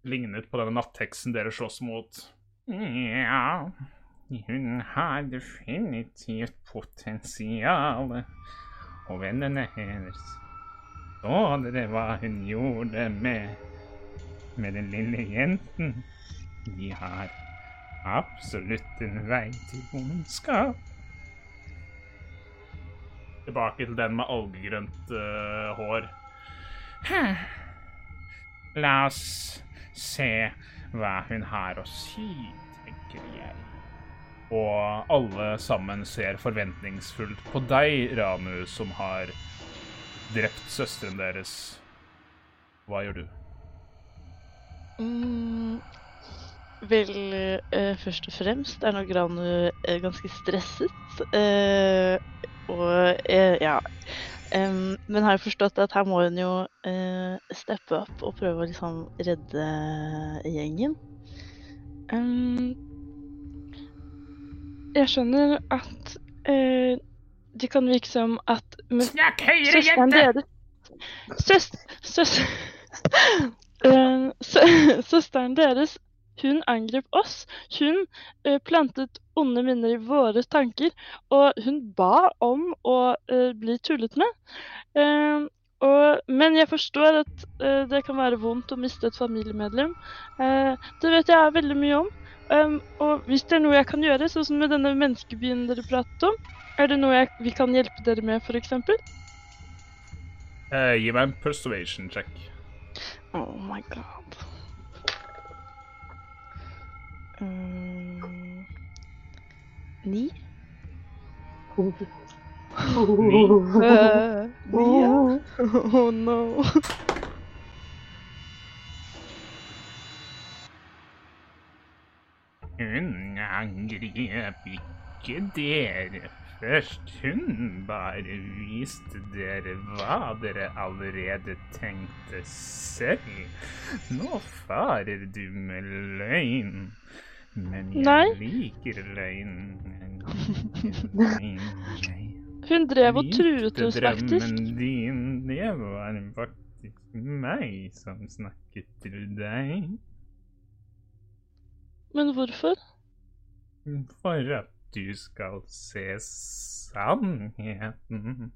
lignet på denne nattheksen dere slåss mot. Ja, hun har definitivt potensial. Og vennene hennes Så dere hva hun gjorde med, med den lille jenten? De har absolutt en vei til ondskap. Tilbake til den med algegrønt uh, hår. Hæ. La oss se hva hun har å si, tenker jeg. Og alle sammen ser forventningsfullt på deg, Ranu, som har drept søsteren deres. Hva gjør du? Mm, vel, eh, først og fremst er nok Granu eh, ganske stresset. eh, og eh, ja. Um, men har jo forstått at her må hun jo eh, steppe opp og prøve å liksom redde gjengen. Um, jeg skjønner at eh, det kan virke som at men, Snakk høyere. Søs... Eh, sø- Søsteren deres, hun angrep oss. Hun uh, plantet onde minner i våre tanker, og hun ba om å uh, bli tullet med. Uh, og, men jeg forstår at det kan være vondt å miste et familiemedlem. Det vet jeg veldig mye om. Um, og hvis det er noe jeg kan gjøre, sånn som med denne menneskebyen dere pratet om, er det noe jeg, vi kan hjelpe dere med, f.eks.? Eh, gi meg en persuasion check. Oh my god. Um, Ni? Uh, ni, ja. Oh no. Hun angriper ikke dere først. Hun bare viste dere hva dere allerede tenkte selv. Nå farer du med løgn. Men jeg Nei. liker løgn. løgn. Jeg Hun drev og truet oss faktisk. drømmen din. Det var faktisk meg som snakket til deg. Men hvorfor? For at du skal se sannheten.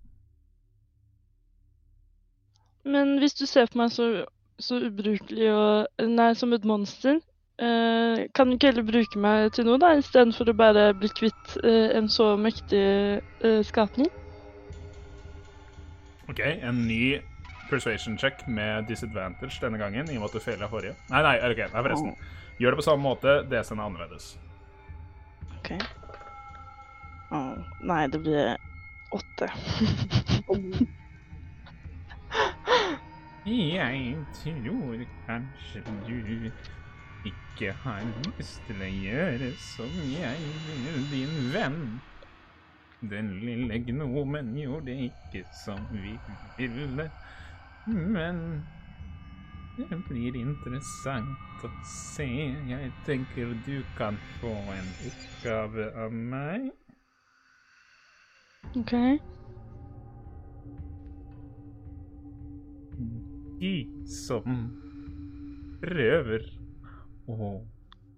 Men hvis du ser på meg så, så ubrukelig og Nei, som et monster, eh, kan du ikke heller bruke meg til noe, da, istedenfor å bare bli kvitt eh, en så mektig eh, skapning? OK, en ny persuasion check med disadvantage denne gangen, i og med at du feila forrige. Nei, nei, ok, nei, forresten. Gjør det på samme måte, DC-en er annerledes. OK. Å, nei, det blir åtte. Jeg tror kanskje du ikke har lyst til å gjøre som jeg vil, din venn. Den lille gnomen gjorde ikke som vi ville, men det blir interessant å se. Jeg tenker du kan få en oppgave av meg. OK. De som prøver å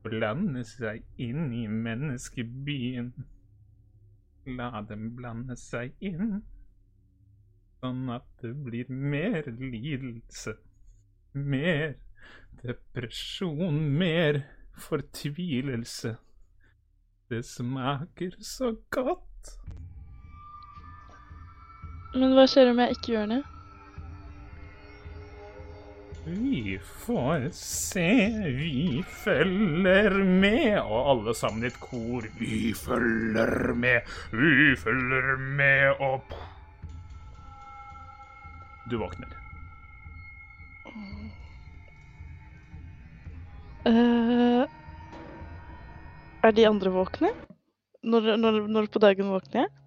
blande seg inn i menneskebyen. La dem blande seg inn, sånn at det blir mer lidelse, mer depresjon, mer fortvilelse. Det smaker så godt. Men hva skjer om jeg ikke gjør det? Vi får se, vi følger med. Og alle sammen i et kor. Vi følger med, vi følger med opp. Du våkner. Uh, er de andre våkne? Når, når, når på dagen våkner jeg?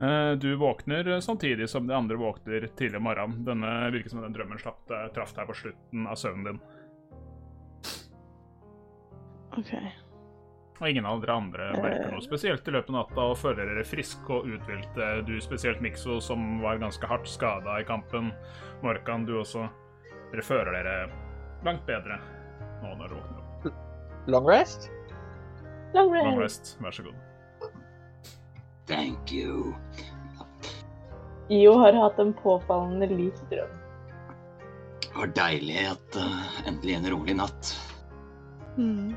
Eh, Du våkner samtidig som de andre våkner tidlig om morgenen. Denne virker som den drømmen slapp deg, traff deg på slutten av søvnen din. OK. Og ingen av dere andre merker noe spesielt i løpet av natta og føler dere friske og uthvilte. Du spesielt Mikso, som var ganske hardt skada i kampen. Morkan, du også. Dere føler dere langt bedre nå når dere våkner opp. Long rest? Long Long rest. rest, vær så god. Thank you. Io har hatt en påfallende lik drøm. Det var deilig at uh, endelig en rolig natt. Mm.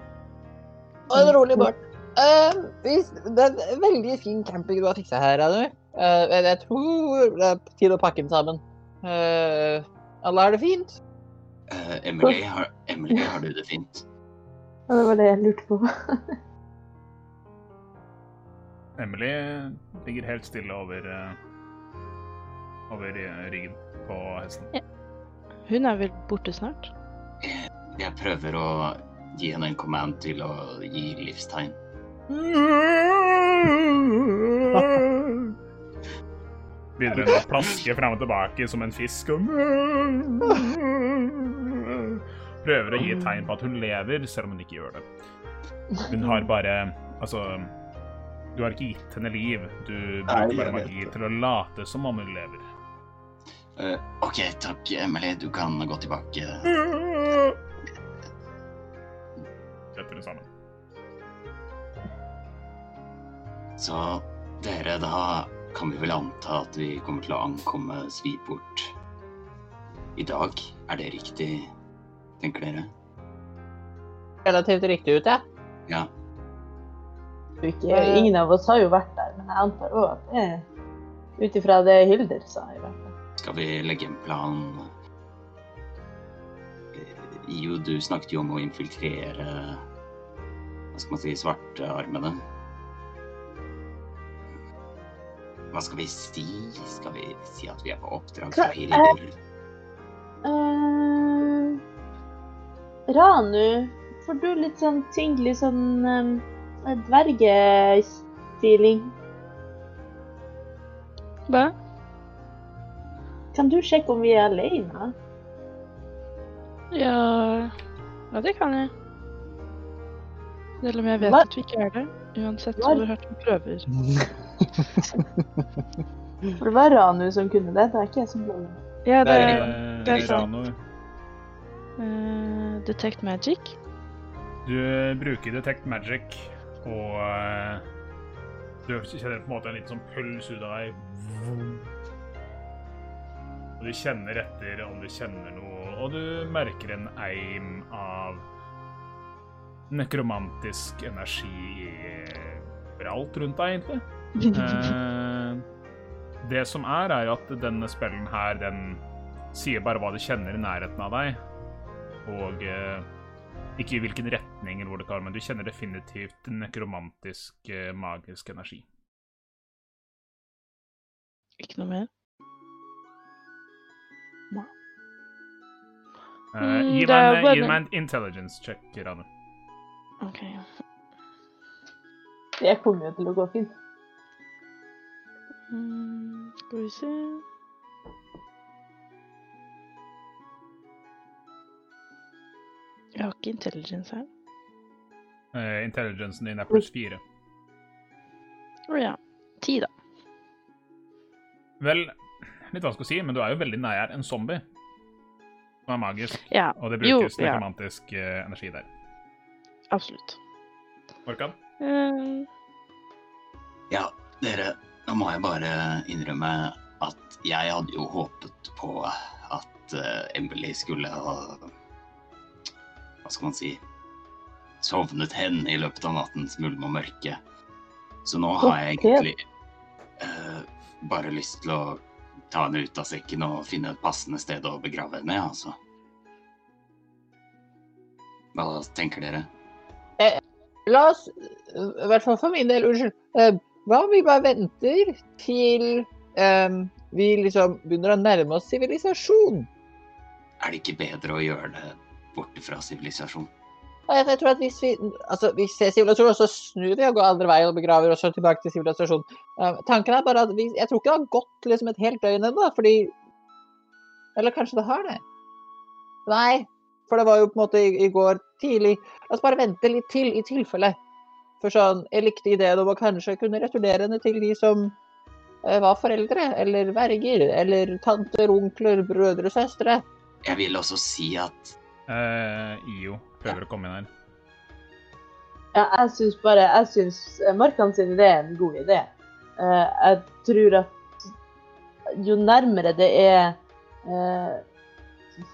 Og en rolig bart. Uh, det er en veldig fin camping du har fiksa her, Anu. Uh, jeg, jeg tror det er på tide å pakke den sammen. Uh, alle har det fint? Eh, Emily, har, Emily, har du det fint? Ja, det var det jeg lurte på. Emily ligger helt stille over eh, over eh, ryggen på hesten. Hun er vel borte snart? Jeg prøver å gi henne en command til å gi livstegn. Begynner hun å plaske fram og tilbake som en fisk og Prøver å gi tegn på at hun lever, selv om hun ikke gjør det. Hun har bare Altså Du har ikke gitt henne liv. Du Nei, bruker bare magi det. til å late som om hun lever. Uh, OK, takk, Emily. Du kan gå tilbake. Setter det sammen. Så dere, da kan vi vel anta at vi kommer til å ankomme Sviport i dag. Er det riktig, tenker dere? Relativt riktig ut, ja. Ja. Ikke, ingen av oss har jo vært der, men jeg antar òg at det er ut ifra det Hilder sa. i hvert fall. Skal vi legge en plan? jo, Io, du snakket jo om å infiltrere Hva skal man si svartearmene. Hva skal vi si? Skal vi si at vi er på oppdrag fra Hva- Hilder? uh, Ranu, får du litt sånn ting litt sånn um, dvergefeeling? Hva? Kan du sjekke om vi er alene? Ja Ja, det kan jeg. Selv om jeg vet Hva? at vi ikke er det. Uansett Hva? hvor hardt vi prøver. For det var Ranu som kunne det. Det er ikke jeg som ble med. Ja, det er Eh, det er sant. Eh, Detect magic. du bruker Detect Magic, og du kjenner på en måte en liten sånn puls ut av deg. Og du kjenner etter om du kjenner noe, og du merker en eim av nekromantisk energi overalt rundt deg, egentlig. Eh, det som er, er at denne spellen her, den sier bare hva du kjenner i nærheten av deg. Og eh, ikke i hvilken retning eller hvor det kan, men du kjenner definitivt nekromantisk, eh, magisk energi. Ikke noe mer. Nei. Mm, gi, meg en, gi meg en intelligence check, Rane. OK. Det kommer jo til å gå fint. Mm, skal vi se Jeg har ikke intelligence her. Uh, intelligensen din er pluss fire. Å ja. Ti, da. Vel, litt vanskelig å si, men du er jo veldig nær en zombie. Som er magisk, Ja, og det Jo, brukes ja. nekromantisk eh, energi der. absolutt. Orkan? Uh... Ja, dere, nå må jeg bare innrømme at jeg hadde jo håpet på at eh, Emily skulle ha Hva skal man si Sovnet hen i løpet av nattens mulm og mørke. Så nå har jeg egentlig uh, bare lyst til å ta henne ut av sekken og finne et passende sted å begrave henne, altså. Hva tenker dere? La oss, i hvert fall for min del, unnskyld. eh, Hva om vi bare venter til eh, vi liksom begynner å nærme oss sivilisasjon? Er det ikke bedre å gjøre det borte fra sivilisasjon. Jeg, jeg tror at hvis vi altså, vi ser sivilisasjon, så snur vi og går andre veien og begraver oss tilbake til sivilisasjon. Uh, tanken er bare at vi, jeg tror ikke det har gått liksom et helt døgn ennå, fordi Eller kanskje det har det? Nei, for det var jo på en måte i, i går tidlig. La oss bare vente litt til, i tilfelle. For sånn, jeg likte ideen om å kanskje kunne returnere henne til de som eh, var foreldre, eller verger, eller tanter, onkler, brødre, søstre. Jeg vil også si at Eh, IO prøver å komme inn her. Ja, jeg syns bare Jeg syns Markan sin idé er en god idé. Uh, jeg tror at jo nærmere det er uh,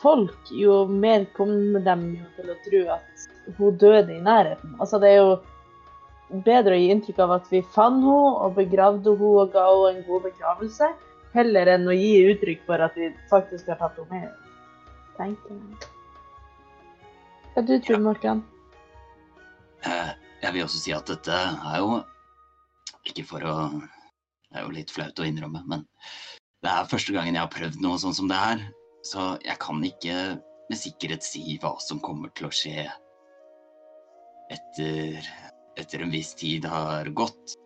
folk, jo mer kommer de til å tro at hun døde i nærheten. Altså, det er jo bedre å gi inntrykk av at vi fant henne og begravde henne og ga henne en god begravelse, heller enn å gi uttrykk for at vi faktisk har tatt henne med. tenker jeg. Hva du tror Morkan? eh, Jeg vil også si at dette er jo Ikke for å Det er jo litt flaut å innrømme, men det er første gangen jeg har prøvd noe sånn som det her. Så jeg kan ikke med sikkerhet si hva som kommer til å skje etter, etter en viss tid har gått.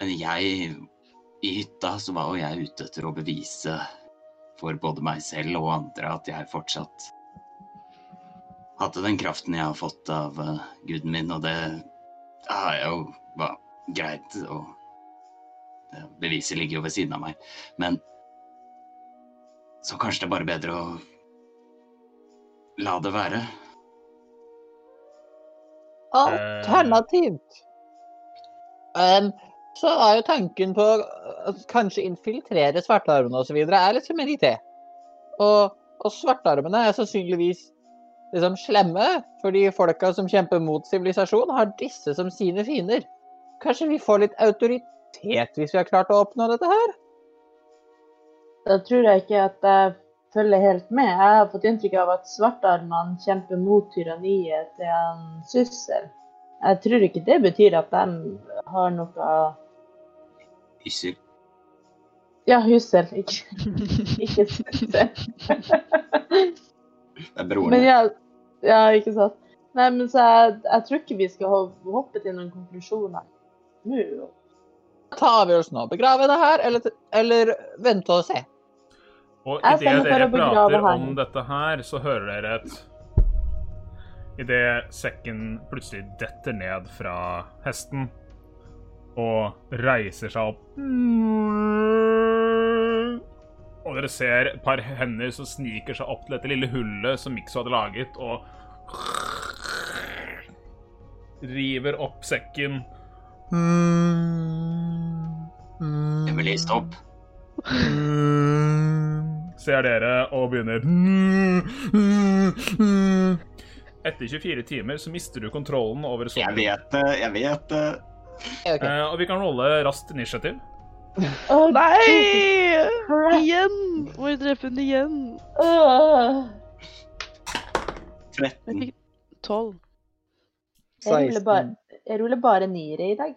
Men jeg I hytta så var jo jeg ute etter å bevise for både meg selv og andre at jeg fortsatt hadde den kraften jeg har fått av uh, guden min, og det har jeg jo bare greit å Beviset ligger jo ved siden av meg. Men så kanskje det er bare bedre å la det være. Alternativt. Um, så er jo tanken på å kanskje infiltrere svartarmene osv. er litt som en idé. Og, og svartarmene er sannsynligvis liksom slemme, fordi folka som kjemper mot sivilisasjon, har disse som sine fiender. Kanskje vi får litt autoritet hvis vi har klart å oppnå dette her? Da tror jeg ikke at jeg følger helt med. Jeg har fått inntrykk av at svartarmene kjemper mot tyranniet til en Syssel. Jeg tror ikke det betyr at de har noe Hyssel. Ja, Hyssel, ikke, ikke Syssel. Det er broren. Men ja, ja, ikke sant. Nei, men så jeg, jeg tror ikke vi skal ho- hoppe til noen konklusjoner nå. Ta avgjørelsen nå. Begrave det her, eller, eller vente og se. Og idet dere prater her. om dette her, så hører dere et Idet sekken plutselig detter ned fra hesten og reiser seg opp Og dere ser et par hender som sniker seg opp til dette lille hullet som Mikso hadde laget, og river opp sekken. Emily, stopp. ser dere og begynner Etter 24 timer så mister du kontrollen over Jeg vet det, jeg vet det. Okay. Eh, og vi kan rolle raskt initiativ. Å, Nei! Igjen! Må jeg drepe henne igjen? Uh. 13. Jeg fikk tolv. Jeg ruller bare, jeg ruller bare nyere i dag.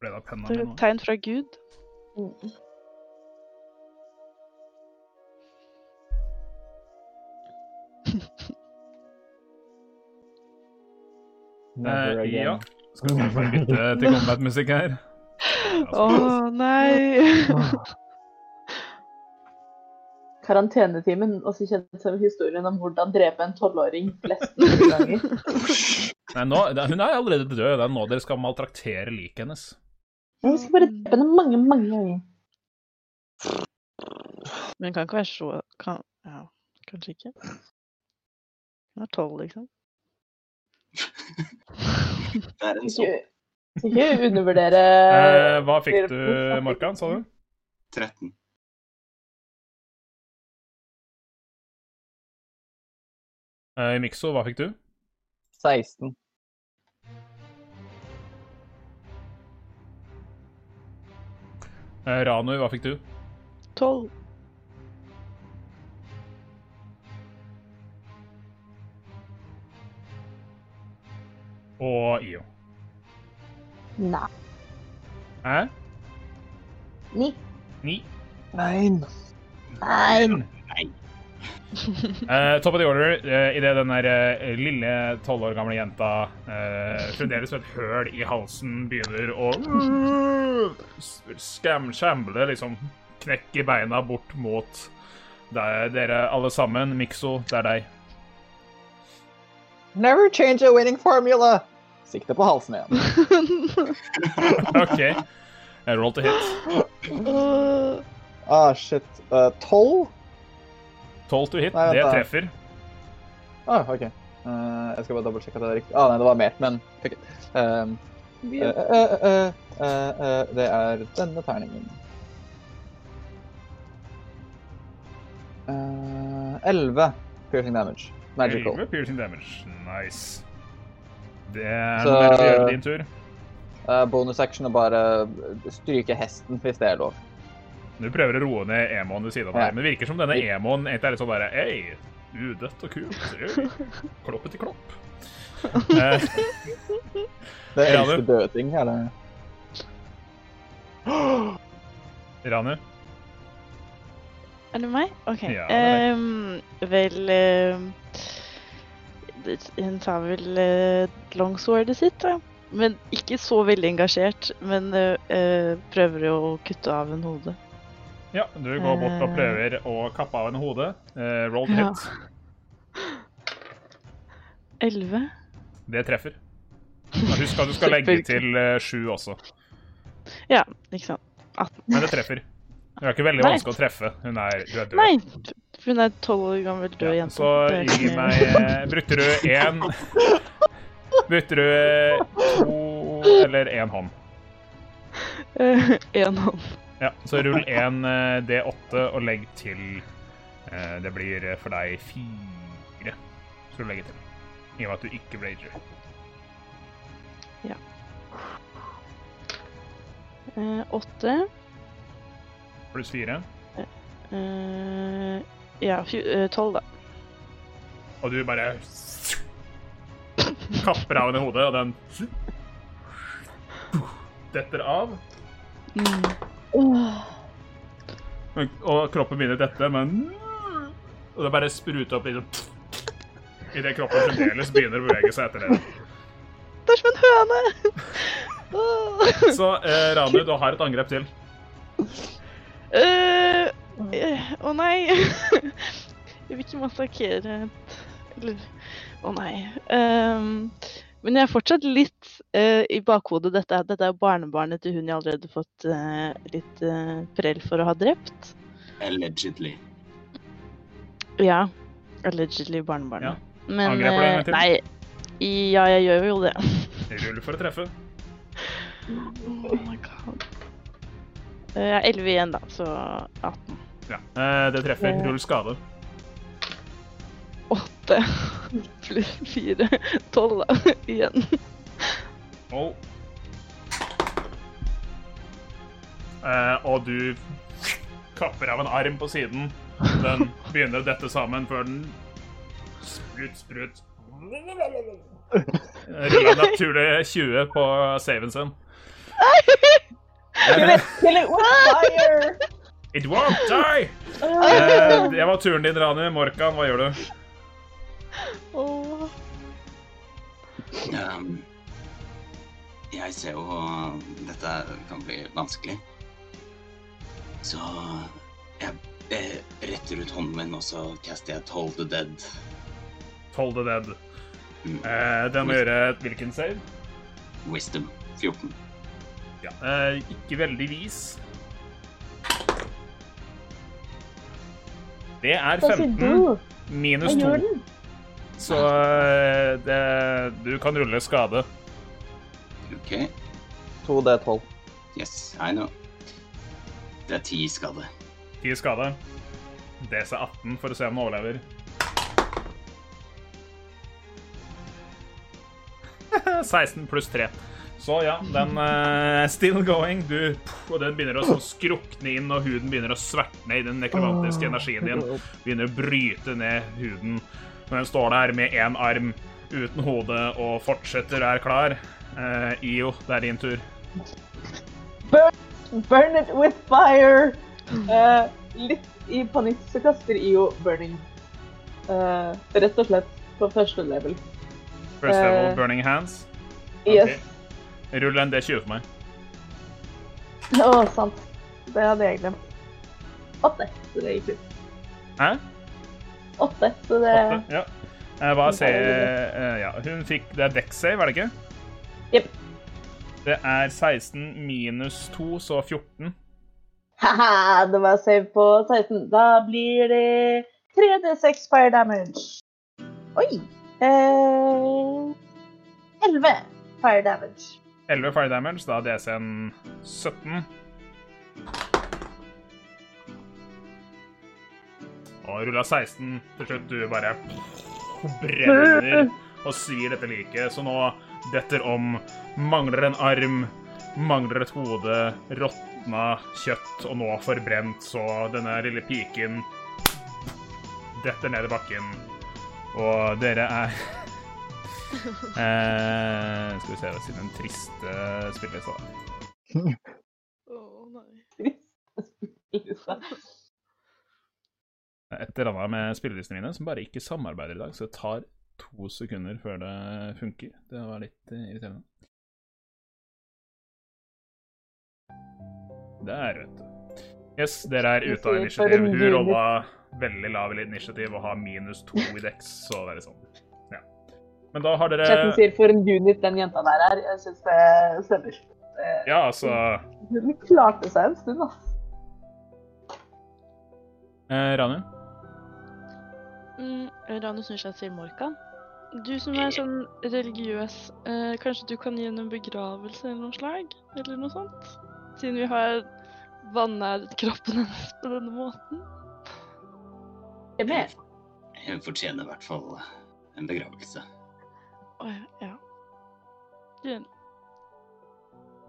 Ble det penna mi nå? tegn fra Gud. Mm. Never Eh, again. ja. Skal vi bare bytte til combat-musikk her? Å nei! Karantenetimen, også kjent som historien om hvordan drepe en tolvåring flest ganger. Nei, nå, hun er allerede død. Det er nå dere skal maltraktere liket hennes. Men vi skal bare drepe henne mange, mange ganger. Men kan ikke være så kan, Ja, kanskje ikke. Hun er tolv, liksom. Det er en sånn ikke undervurdere Eh, hva fikk du, Markan, sa du? 13. Eh, Mikso, hva fikk du? 16. Eh, Ranu, hva fikk du? Tolv. Og Io. Nei. Hæ? Nie. Nie. Nein. Nei. Nei. Eh, top of the order. Uh, Idet den der uh, lille tolv år gamle jenta uh, fremdeles med et høl i halsen begynner å skam, shamble, liksom knekke beina bort mot der, dere alle sammen. Mikso, det er deg. Never change a winning formula! Sikte på halsen igjen. OK. Jeg roll to hit. Ah, shit. Eh, Tolv? 12 to hit, Nei, det da. treffer. ah, OK. Uh, jeg skal bare dobbeltsjekke at det er riktig. Ah, nei, det var mer, men fuck it. Um, uh, eh, eh, eh, eh, det er denne terningen. Eh, Elleve piercing damage. Magical. 11 piercing damage. Nice. Det er Så- Nervi, gjør det din tur. Uh, bonus action og bare stryke hesten, hvis det er lov. Du prøver å roe ned emoen ved siden av deg, Ja. men det virker som denne emoen egentlig er litt sånn bare Hei, udødt og kult. klopp etter klopp. Eh, Det er elsker døde ting, eller? Ranu, Er det meg? OK. Ja, det er Ehm, vel ehm, det- Hun tar vel uh, longswordet sitt, da. Men ikke så veldig engasjert. Men eh, eh, prøver å kutte av en hode. ja, du går bort og Eh. prøver å kappe av en hode. Eh, roll Ja. hit. Elleve. Det treffer. Husk at du skal legge til eh, sju også. Ja, ikke sant. 18. Men det treffer. Det er ikke veldig Nei. vanskelig å treffe. Hun er, du er død. Nei! For hun er tolv år gammel død jente. så gi meg eh, Brukte du én du eh, to eller én hånd? Én En hånd. Ja, så rull en eh, D8 og legg til eh, Det blir eh, for deg fire. Skal du legge til. I og med at du ikke rager. Ja. Åtte. Pluss fire. Eh, Ja, eh, tolv, da. Og du bare kapper av henne hodet, og den detter av. Mm. Men- Og kroppen begynner å dette, men Og det bare spruter opp i det Idet kroppen fremdeles begynner å bevege seg etter det. Det er som en høne! Så eh, Ranu, du har et angrep til. Eh, Å nei. Jeg vil ikke massakrere et Eller Å nei. Um, men jeg er fortsatt litt uh, i bakhodet dette, dette er barnebarnet til hun jeg allerede har fått uh, litt uh, prell for å ha drept. Allegedly. Ja. Allegedly barnebarnet. Men Angreper du en gang eh, til? nei. Ja, jeg gjør jo det. Rull for å treffe. Oh my god. Eh, Jeg er 11 igjen, da, så 18. Ja, eh, det treffer. Rull skade. 8 pluss 4. 12. Igjen. Oh. Eh, og du kapper av en arm på siden. Den begynner å dette sammen før den sprut, sprut. Rulla naturlig 20 på saven sin. Kill it, kill it won't die! Eh, det var turen din, Rani. Morkan, hva gjør du? Oh. Um, jeg ser jo dette kan bli vanskelig. Så jeg jeg retter ut hånden min, og så caster jeg Toll the Dead. Toll the dead. Mm. Eh, den må gjøre hvilken save? Wisdom 14. Ja. Eh, ikke veldig vis. Det er 15 minus 2. Så eh, det, du kan rulle skade. OK. 2D12. Yes, I know. Det er 10 skade. 10 skade. DC 18 for å se om den overlever. 16 pluss 3. Så ja, den uh, still going. Du, og den begynner å så skrukne inn, og huden begynner å sverte i den nekromantiske energien din. Begynner å bryte ned huden. Når den står der med én arm uten hode og fortsetter og er klar. Uh, Io, det er din tur. Burn it with fire! Uh, litt i panikk så kaster IO burning Eh, rett og slett på første level. First level, burning hands. Yes. Rull en D20 for meg. Å, sant. Det hadde jeg glemt. Åtte, så det gikk ut. Hæ? Åtte, så det Åtte? Ja. Eh, Hva ser eh, Ja, hun fikk Det er deck save, er det ikke? Jepp. Det er 16 minus 2, så 14. Haha, det var save på 16. Da blir det 3D6 fire damage. Oi! Eh, 11 fire damage. 11 fire damage, da DC-en 17. Og rulla 16 til slutt. Du bare brenner og svir dette liket. Så nå detter om. Mangler en arm, mangler et hode, råtna kjøtt og nå forbrent. Så denne lille piken detter ned i bakken. Og dere er eh, Skal vi se, siden en triste spilleliste, da. Nei. Et eller annet med spillelistene mine som bare ikke samarbeider i dag, så det tar to sekunder før det funker. Det var litt eh, irriterende. Der, vet du. Yes, dere er ute av initiativ. Hun rolla veldig lav i initiativ og har minus to i dex, så det er sånn. Men da har dere Chatten sier for en unit den jenta der er. Jeg syns det stemmer. Ja, altså Hun klarte seg en stund, ass. eh, Ranu? Mm, Ranu snur seg til Morkan. Du som er sånn religiøs, eh, kanskje du kan gi henne en begravelse eller noe slag? Eller noe sånt? Siden vi har vannet kroppen hennes på denne måten. Jeg med. Hun fortjener i hvert fall en begravelse. Ja. Du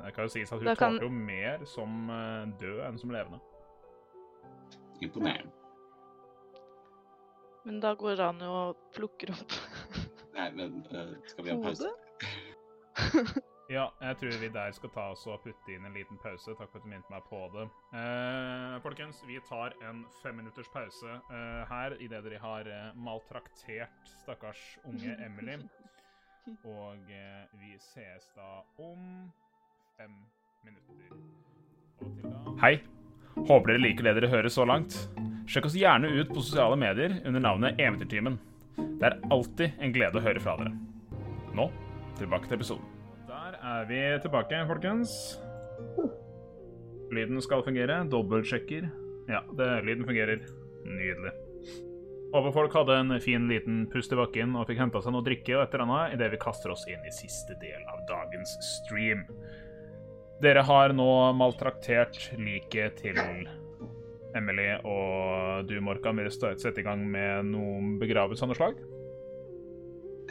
Det kan jo sies at hun Da kan- tålte jo mer som eh, død enn som levende. Imponerende. Men da går Ranu og plukker opp Nei, men uh, skal vi ha pause? Ja, jeg tror vi der skal ta oss og putte inn en liten pause. Takk for at du minnet meg på det. Uh, folkens, vi tar en femminutters pause uh, her idet dere har maltraktert stakkars unge Emily. Og eh, vi ses da om fem minutter. Og til da Hei. Håper dere liker det dere hører så langt. Sjekk oss gjerne ut på sosiale medier under navnet Eventyrtimen. Det er alltid en glede å høre fra dere. Nå tilbake til episoden. Der er vi tilbake, folkens. Lyden skal fungere. Dobbeltsjekker. Ja, det, lyden fungerer. Nydelig. Håper folk hadde en fin liten pust i bakken og fikk henta seg noe drikke og et eller annet idet vi kaster oss inn i siste del av dagens stream. Dere har nå maltraktert liket til Emily, og du, Morkan, vil sette i gang med noen begravelse av noe slag?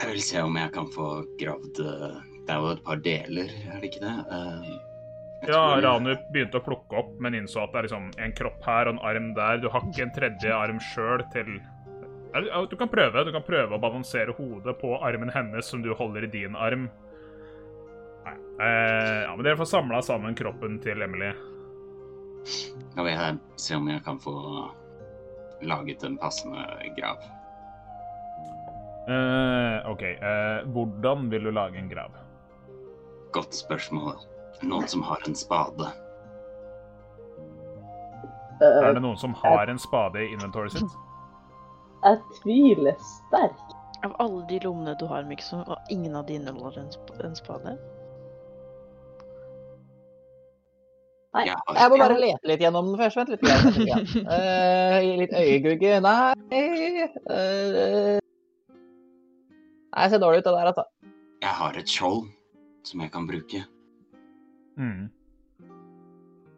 Jeg vil se om jeg kan få gravd eh, Det er jo et par deler, er det ikke det? Eh, jeg Ja, tror- Ranu begynte å plukke opp, men innså at det er liksom en kropp her og en arm der. Du har ikke en tredje arm sjøl til du- Du kan prøve Du kan prøve å balansere hodet på armen hennes som du holder i din arm. Nei. Eh, ja, men dere får samla sammen kroppen til Emily. Da vil jeg se om jeg kan få laget en passende grav. Eh, OK. Eh, hvordan vil du lage en grav? Godt spørsmål. Noen som har en spade. Er det noen som har en spade i inventoret sitt? Jeg tviler sterkt. Av alle de lommene du har, Mikson, og ingen av de inneholder en, sp en spade? Nei. Jeg må bare lete litt gjennom den først. Vent litt. Gi uh, litt. Eh, øyegugge. Nei uh, Nei, jeg ser dårlig ut, det der, altså. Jeg har et skjold som jeg kan bruke. Mm.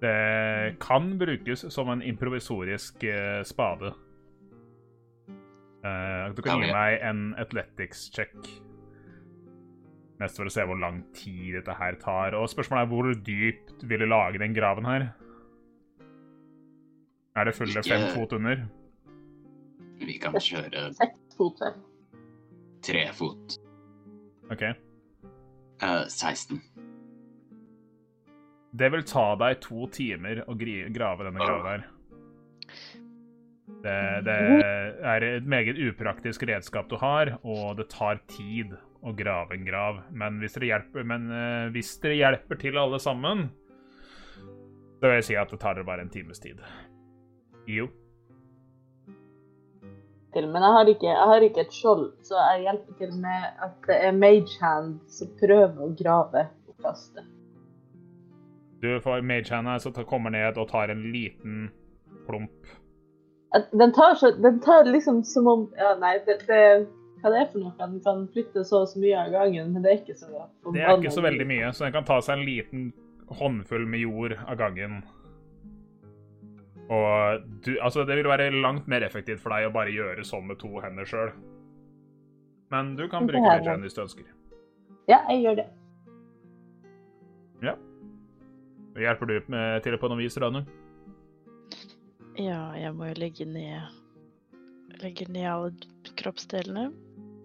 Det kan brukes som en improvisorisk eh, spade. Eh, du kan Ja, gi meg en athletics check. Mest for å se hvor lang tid dette her tar. Og spørsmålet er hvor dypt vil du lage den graven her? Er det fulle fem fot under? Vi kan kjøre Seks fot tre fot. OK. Uh, 16. Det vil ta deg to timer å grave denne graven her. Det, det er et meget upraktisk redskap du har, og det tar tid å grave en grav. Men hvis dere hjelper, men, uh, hvis dere hjelper til alle sammen, så vil jeg si at det tar dere bare en times tid. Jo. men jeg har, ikke, jeg har ikke et skjold, så jeg hjelper til med at det er magehand som prøver å grave og kaste. Du får magehand her, så kommer ned og tar en liten plump. Den tar, så, den tar liksom som om Ja, nei, det, det hva det er for noe? Den kan flytte så og så mye av gangen, men det er ikke så Det er ikke så veldig mye, så den kan ta seg en liten håndfull med jord av gangen. Og du, altså, det vil være langt mer effektivt for deg å bare gjøre sånn med to hender sjøl. Men du kan bruke det. Magehand hvis du ønsker. Ja, jeg gjør det. Ja. Hjelper du med, til på noe vis, Ranu? Ja, jeg må jo legge ned Legge ned alle kroppsdelene.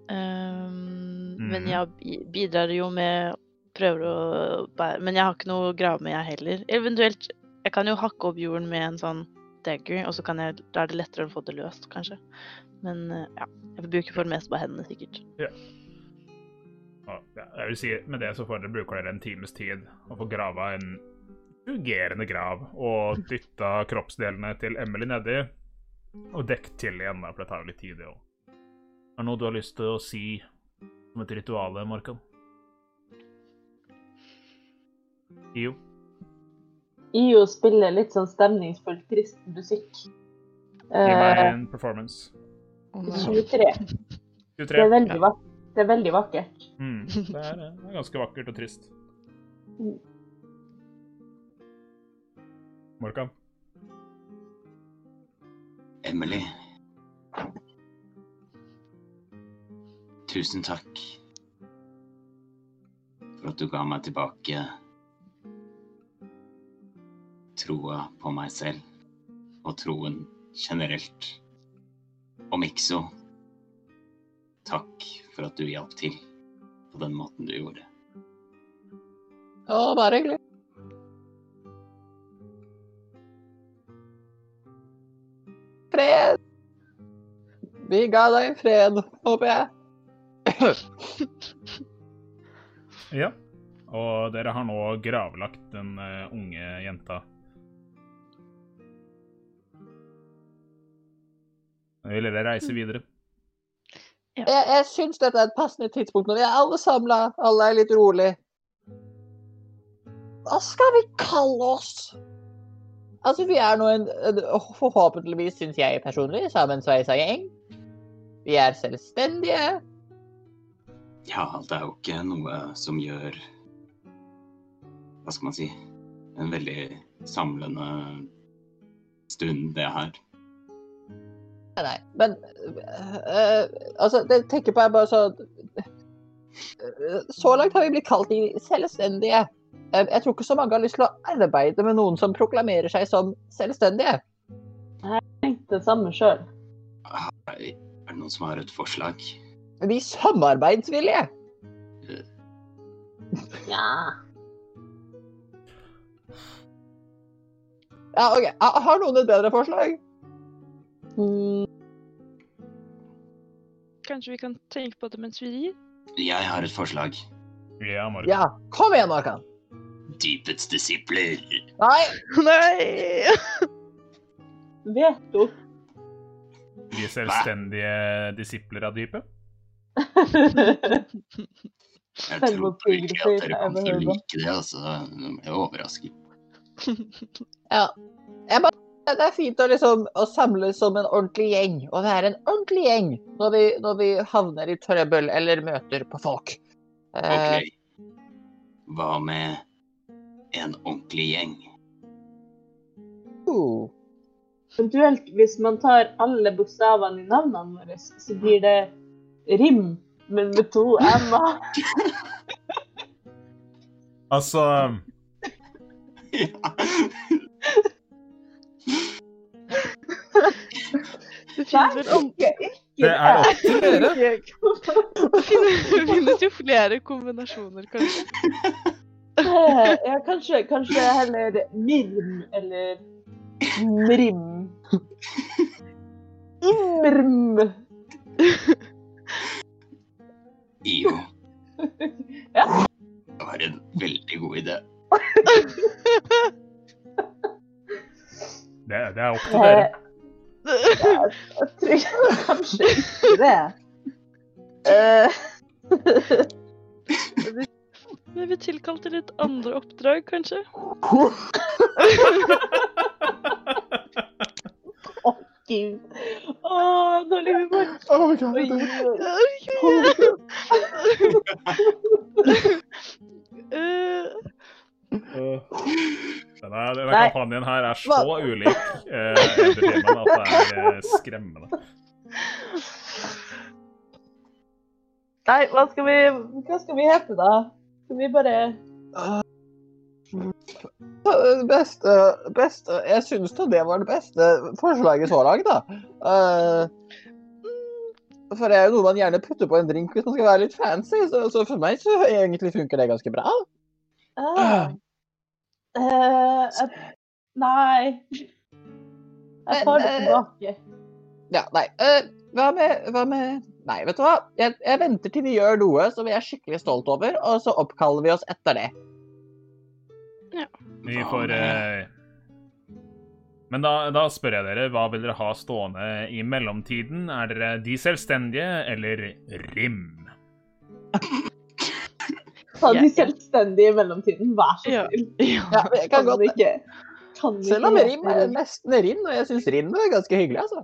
Um, mm. Men Mhm. jeg bidrar jo med Prøver å bære Men jeg har ikke noe å grave med, jeg heller. Eventuelt Jeg kan jo hakke opp jorden med en sånn dagger, og så kan jeg Da er det lettere å få det løst, kanskje. Men eh, ja. Jeg bruker for det meste bare hendene, sikkert. Og, ja, jeg vil si, Med det så får dere bruker dere en times tid og få grava en fungerende grav og dytta kroppsdelene til Emily nedi og dekket til igjen, for det tar jo litt tid, det òg. Er det noe du har lyst til å si som et ritual, Markan? IO? IO spiller litt sånn stemningsfull, trist musikk. Gi meg Eh, en performance. Å, nei. 23. Det 23. er veldig, vak det er veldig vakkert. Mm. Det er, det er ganske vakkert og trist. Morkan? Emily. Tusen takk for at du ga meg tilbake troa på meg selv og troen generelt. Og Mikso, takk for at du hjalp til på den måten du gjorde. Ja, bare hyggelig. Fred! Vi ga deg fred, håper jeg. Ja. Og dere har nå gravlagt den eh, unge jenta. Vil dere reise videre? Jeg, jeg syns dette er et passende tidspunkt når vi er alle samla, alle er litt rolig. Hva skal vi kalle oss? Altså, vi er nå en, en forhåpentligvis, syns jeg personlig, sammensveisa gjeng. Vi er selvstendige. Ja, det er jo ikke noe som gjør Hva skal man si En veldig samlende stund, det her. Nei, nei, men øh, Altså, det tenker på er bare så øh, Så langt har vi blitt kalt de selvstendige. Eh, Jeg tror ikke så mange har lyst til å arbeide med noen som proklamerer seg som selvstendige. Tenk det samme sjøl. Er det noen som har et forslag? Vi samarbeidsvillige. Ja. Ja, ok. Har noen et bedre forslag? Mm, Kanskje vi kan tenke på det mens vi rir? Jeg har et forslag. Ja, Markan. Ja, kom igjen, Morkan. Dypets disipler. Nei, Nei! veto. De selvstendige disipler av dypet. Jeg tror ikke at dere kommer til å like det, altså. Jeg er overrasket. jeg bare, det er fint å, liksom, å samles som en ordentlig gjeng, og være en ordentlig gjeng når vi, når vi havner i trøbbel eller møter på folk. Eh, Ok. Hva med en ordentlig gjeng? uh, Eventuelt, hvis man tar alle bokstavene i navnene våre, så blir det rim, men med to m-er. Altså Det finnes vel ikke, ikke Det er opp til dere. Det finnes jo flere kombinasjoner, kanskje. Eh, Ja, kanskje, kanskje heller mirm eller mrim. Imrm. IO. Ja. Det var en veldig god idé. Det, det er opp til dere. Ja, Jeg tror kanskje ikke det. Eh, blir tilkalt til litt andre oppdrag, kanskje? Å, Gud. ligger dårlig humor. Oh my god. Oi, Eh, Denne, denne kampanjen her er så ulik eh, Endertimen at det er eh, skremmende. Nei, hva skal vi, hva skal vi hete da? Skal vi bare Beste, beste Jeg syns da det var det beste forslaget så langt, da. Eh, for det er jo noe man gjerne putter på en drink hvis man skal være litt fancy, så, så for meg så egentlig funker det ganske bra. ah. Uh, jeg- Nei. Jeg tar det Men, eh, tilbake. Ja, nei. Uh, hva med, hva med Nei, vet du hva? Jeg, jeg venter til vi gjør noe som vi er skikkelig stolt over, og så oppkaller vi oss etter det. Ja. Vi får eh, Men da, da spør jeg dere, hva vil dere ha stående i mellomtiden? Er dere De selvstendige eller Rim? Ta de selvstendige i mellomtiden, vær så Ja. snill. Ja, men jeg kan godt, ikke kan Selv om Rim er nesten Rim, og jeg syns Rim er ganske hyggelig, altså.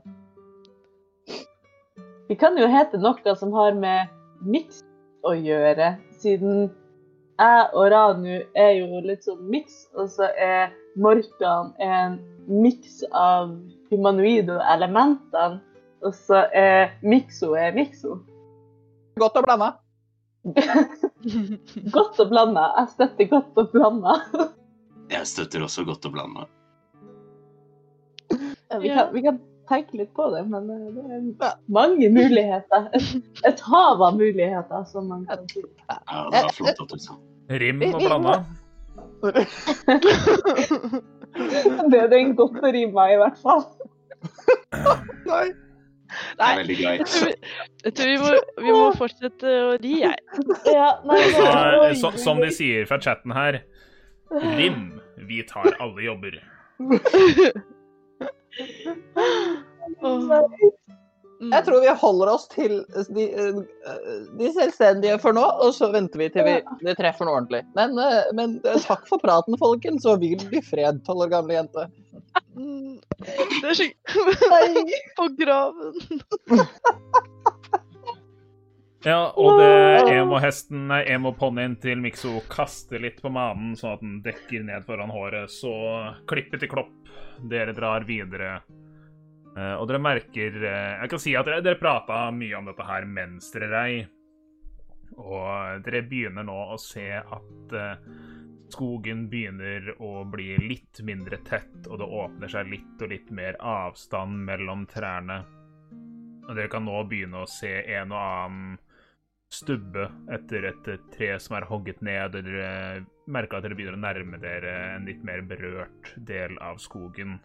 Vi kan jo hete noe som har med miks å gjøre, siden jeg og Ranu er jo litt sånn miks, og så er Morkan en miks av humanoide elementene, og så er Mikso er Mikso. Godt å blande. Godt å blande. Jeg støtter godt å blande. Jeg støtter også godt å blande. Ja, vi, kan, vi kan tenke litt på det, men eh, det er mange muligheter. Et, hav av muligheter, som man kan si. Ja, det var flott at du sa. Rim og blanda. Det er den godt å rime i hvert fall. Nei. Det veldig Jeg tror, vi, jeg tror vi, må, vi må fortsette å ri, jeg. Ja, nei, eh, så, som de sier fra chatten her Rim, vi tar alle jobber. Mm. Jeg tror vi holder oss til de, de selvstendige for nå, og så venter vi til vi, vi treffer noe ordentlig. Men, eh, men eh, takk for praten, folkens, og hvil i fred, tolv år gamle jente. Mm. Det er skikkelig På graven. Ja, og det emo-hesten, nei, emo-ponnien til Mikso kaster litt på manen, sånn at den dekker ned foran håret. Så klippet til klopp. Dere drar videre. Uh, og dere merker uh, Jeg kan si at dere, dere prata mye om dette her mens dere rei. Og dere begynner nå å se at uh, skogen begynner å bli litt mindre tett, og det åpner seg litt og litt mer avstand mellom trærne. Og dere kan nå begynne å se en og annen stubbe etter et tre som er hogget ned, og dere eh, merker at dere begynner å nærme dere en litt mer berørt del av skogen.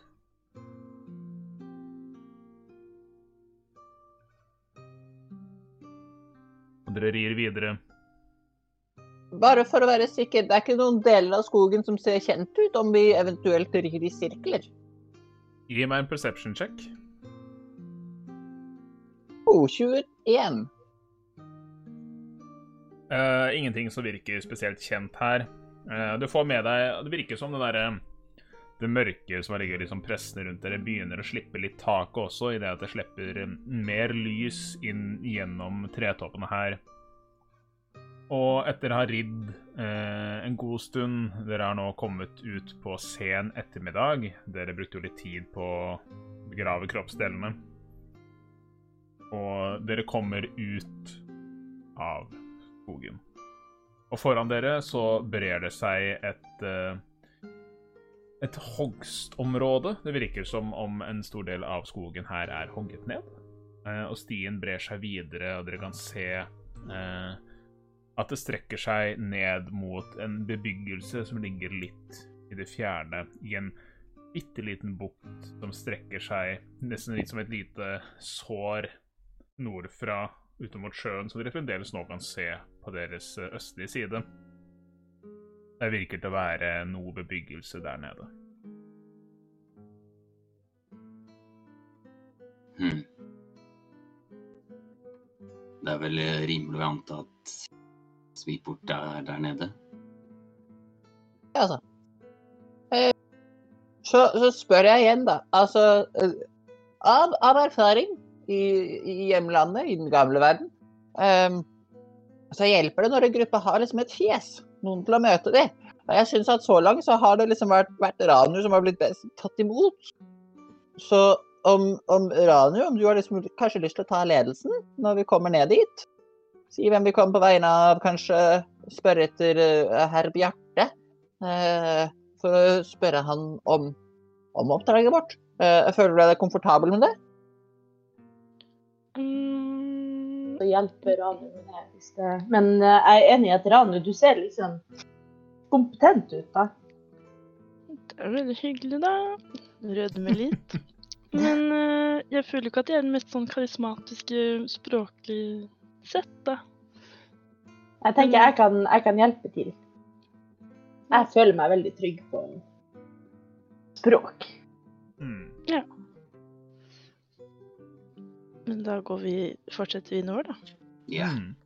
Og dere rir videre. Bare for å være sikker, det er ikke noen deler av skogen som ser kjent ut, om vi eventuelt rir i sirkler? Gi meg en perception check. 221. Uh, ingenting som virker spesielt kjent her. Uh, du får med deg Det virker som det derre det mørke som ligger liksom pressende rundt dere, begynner å slippe litt taket også, i det at det slipper eh, mer lys inn gjennom tretoppene her. Og etter å ha ridd eh, en god stund Dere har nå kommet ut på sen ettermiddag. Dere brukte jo litt tid på å begrave kroppsdelene. Og dere kommer ut av skogen. Og foran dere så brer det seg et eh, et hogstområde. Det virker som om en stor del av skogen her er hogget ned. Eh, og stien brer seg videre, og dere kan se eh, at det strekker seg ned mot en bebyggelse som ligger litt i det fjerne, i en bitte liten bukt som strekker seg nesten litt som et lite sår nordfra ut mot sjøen, som dere fremdeles nå kan se på deres eh, østlige side. Det virker til å være noe bebyggelse der nede. Hmm. Det er vel eh, rimelig å anta at Sviport er der nede. Ja, altså. Eh, Så, så spør jeg igjen, da. Altså, av, av erfaring i, i hjemlandet, i den gamle verden, Um, så hjelper det når en gruppe har liksom et fjes, noen til å møte dem. Og jeg syns at så langt så har det liksom vært, vært Ranu som har blitt best tatt imot. Så om, om Ranu, om du har liksom kanskje lyst til å ta ledelsen når vi kommer ned dit? Si hvem vi kommer på vegne av, kanskje spørre etter uh, herr Bjarte. Uh, for å spørre han om, om oppdraget vårt. Uh, føler du deg komfortabel med det? Mm, Det hjelper Ranu med det. Hvis det. Men eh, jeg er enig i at Ranu, du ser liksom kompetent ut, da. det er veldig hyggelig, da. Rødmer litt. Men eh, jeg føler ikke at jeg er den mest sånn karismatiske språklig sett, da. Jeg tenker jeg kan, jeg kan hjelpe til. Jeg føler meg veldig trygg på språk. Hmm. Men da går vi, fortsetter vi nordover, da. Ja. Mm.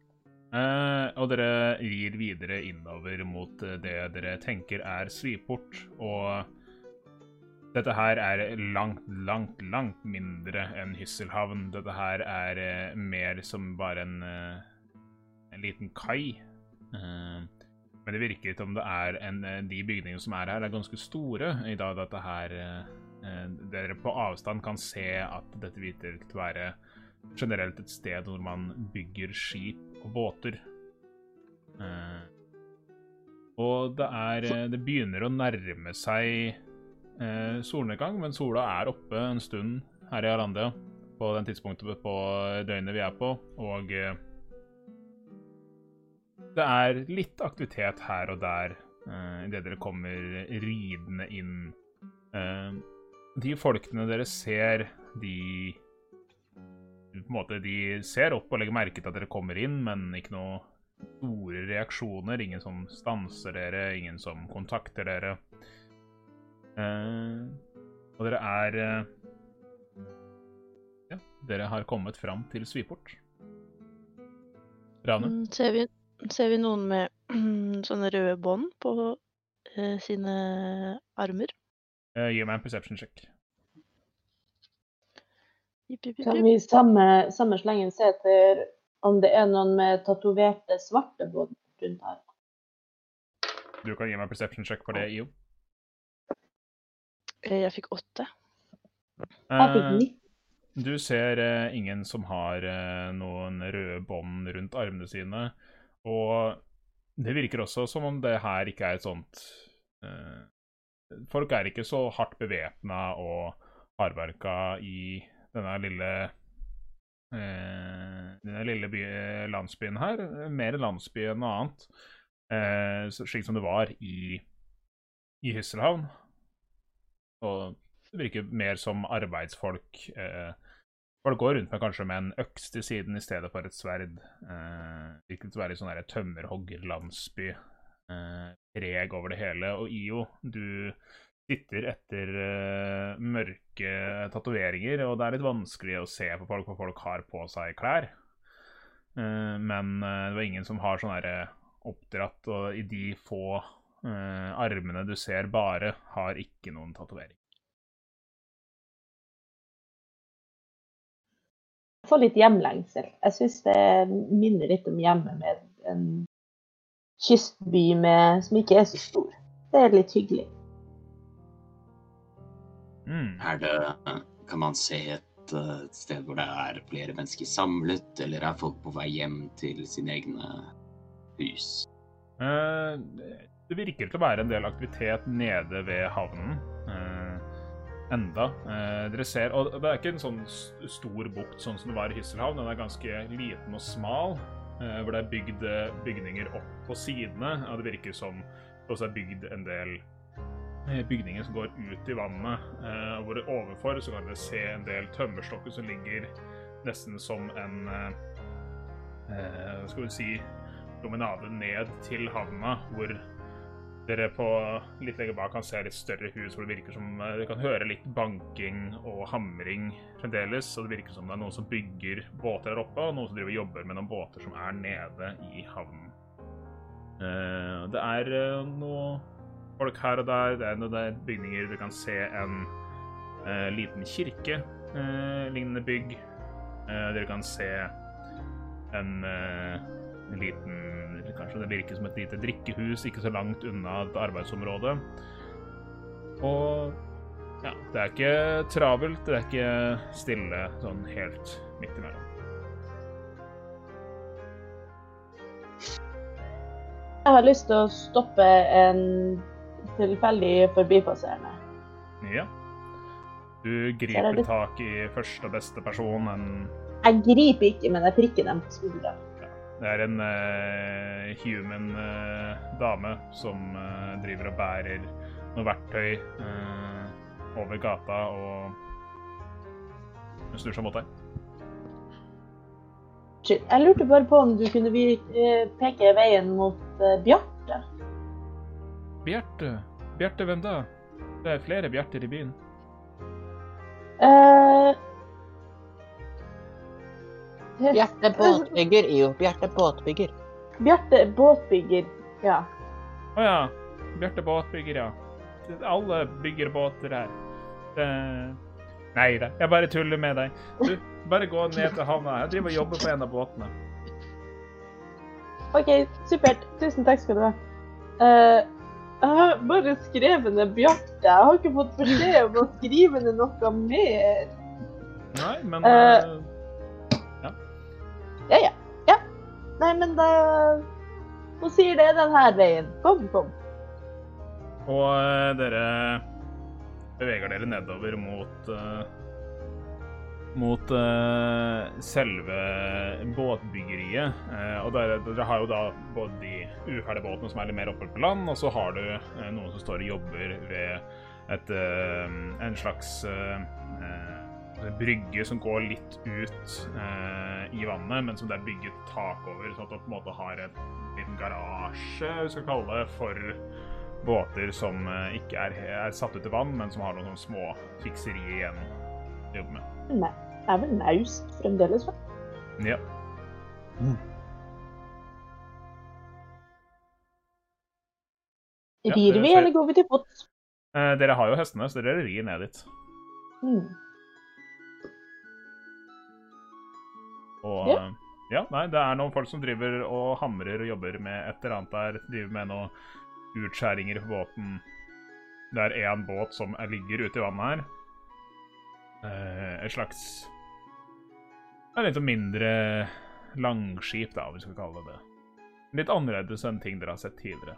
Eh, og dere rir videre innover mot eh, det dere tenker er Sviport. Og dette her er langt, langt, langt mindre enn Hysselhavn. Dette her er eh, mer som bare en, eh, en liten kai. Eh, men det virker som det er en, eh, de bygningene som er her, er ganske store. I dag dette her Dere på avstand kan se at dette virker til å være generelt et sted hvor man bygger skip og båter. Eh, og det er eh, Det begynner å nærme seg eh, solnedgang, men sola er oppe en stund her i Arandia på den tidspunktet på døgnet vi er på, og eh, det er litt aktivitet her og der eh, idet dere kommer ridende inn. Eh, de folkene dere ser, de på en måte, De ser opp og legger merke til at dere kommer inn, men ikke noe store reaksjoner. Ingen som stanser dere, ingen som kontakter dere. Eh, og dere er eh, Ja, dere har kommet fram til Sviport. Rane? Mm, ser, vi, ser vi noen med sånne røde bånd på eh, sine armer? Eh, gi meg en perception check. Jipp, jipp, jipp, Kan vi i samme, samme slengen se etter om det er noen med tatoverte svarte rundt her? Du kan gi meg perception check for det, IO. Eh, Jeg fikk åtte. Jeg fikk Eh, 19. Du ser eh, ingen som har eh, noen røde bånd rundt armene sine. Og det virker også som om det her ikke er et sånt eh, Folk er ikke så hardt bevæpna og hardverka i denne lille eh, denne lille by, landsbyen her. Mer landsby enn noe annet. Eh, slik som det var i, i Hysselhavn. Og det virker mer som arbeidsfolk. Eh, folk går rundt med kanskje med en øks til siden i stedet for et sverd. Eh, virker til å være sånn tømmerhoggerlandsby. Eh, preg over det hele. Og IO, du titter etter uh, mørke tatoveringer, og det er litt vanskelig å se på folk, for folk har på seg klær. Uh, men eh, det var ingen som har sånn derre oppdratt, og i de få armene du ser bare, har ikke noen tatovering. Jeg får litt hjemlengsel. Jeg syns det minner litt om hjemmet med en kystby med, som ikke er så stor. Det er litt hyggelig. Mm. Er det Kan man se et, eh, et sted hvor det er flere mennesker samlet, eller er folk på vei hjem til sine egne hus? Eh, det virker til å være en del aktivitet nede ved havnen. eh, enda. Eh, dere ser, og Det er ikke en sånn stor bukt sånn som det var i Hysselhavn. Den er ganske liten og smal, eh, hvor det er bygd eh, bygninger opp på sidene. og Det virker som det også er bygd en del bygninger som går ut i vannet. eh, Hvor overfor så kan dere se en del tømmerstokker som ligger nesten som en eh, eh, Skal vi si promenade ned til havna, hvor dere på litt lenger bak kan se litt større hus hvor det virker som eh, Dere kan høre litt banking og hamring fremdeles, og det virker som det er noen som bygger båter der oppe, og noen som driver og jobber med noen båter som er nede i havnen. Eh, Det er eh, noe folk her og der, det er noen bygninger Du kan se en uh, liten kirke, uh, lignende bygg. Uh, dere kan se en, en liten Kanskje det virker som et lite drikkehus ikke så langt unna et arbeidsområde. Og ja, det er ikke travelt, det er ikke stille sånn helt midt imellom. Jeg har lyst til å stoppe en tilfeldig forbipasserende. Ja. Du er griper det- tak i første og beste person, en Jeg griper ikke, men jeg prikker dem på skuldra. Det er en uh, human uh, dame som uh, driver og bærer noe verktøy over gata og hun snur seg mot deg. Jeg lurte bare på om du kunne peke veien mot Bjarte. Bjarte, Bjarte, hvem da? Det er flere Bjarter i byen. Uh, Bjarte båtbygger, jo. Bjarte båtbygger. Bjarte båtbygger. Ja. Å ja. Bjarte båtbygger, ja. Alle bygger båter her. Det... Nei da, jeg bare tuller med deg. Du, bare gå ned til havna. Jeg driver og jobber på en av båtene. OK, supert. Tusen takk skal du ha. Eh, jeg har bare skrevet ned Bjarte. Jeg har ikke fått beskjed om å skrive ned noe mer. Nei, men uh, ja. Ja, ja. ja. Nei, men da Hun sier det denne veien. Kom, kom. Og uh, dere beveger dere nedover mot eh, mot uh, selve båtbyggeriet. Uh, og dere, dere har jo da både de uferdige båtene som er litt mer oppe på land, og så har du uh, noen som står og jobber ved et, en slags brygge som går litt ut i vannet, men som det er bygget tak over, sånn at du på en måte har en liten garasje, vi skal kalle det, for båter som ikke er, er satt ut i vann, men som har noen sånne små fikserier igjen å jobbe med. Nei, Det er vel naust fremdeles, vel? Ja. Mm. Rir vi, ser- eller går vi til fots? Eh, dere har jo hestene, så dere rir ned dit. Mm. Og Ja. ja, nei, det er noen folk som driver og hamrer og jobber med et eller annet der. Driver med noen utskjæringer på båten. Det er én båt som er- ligger ute i vannet her. Eh, et slags Et litt mindre langskip, da, om vi skal kalle det det. Litt annerledes enn ting dere har sett tidligere.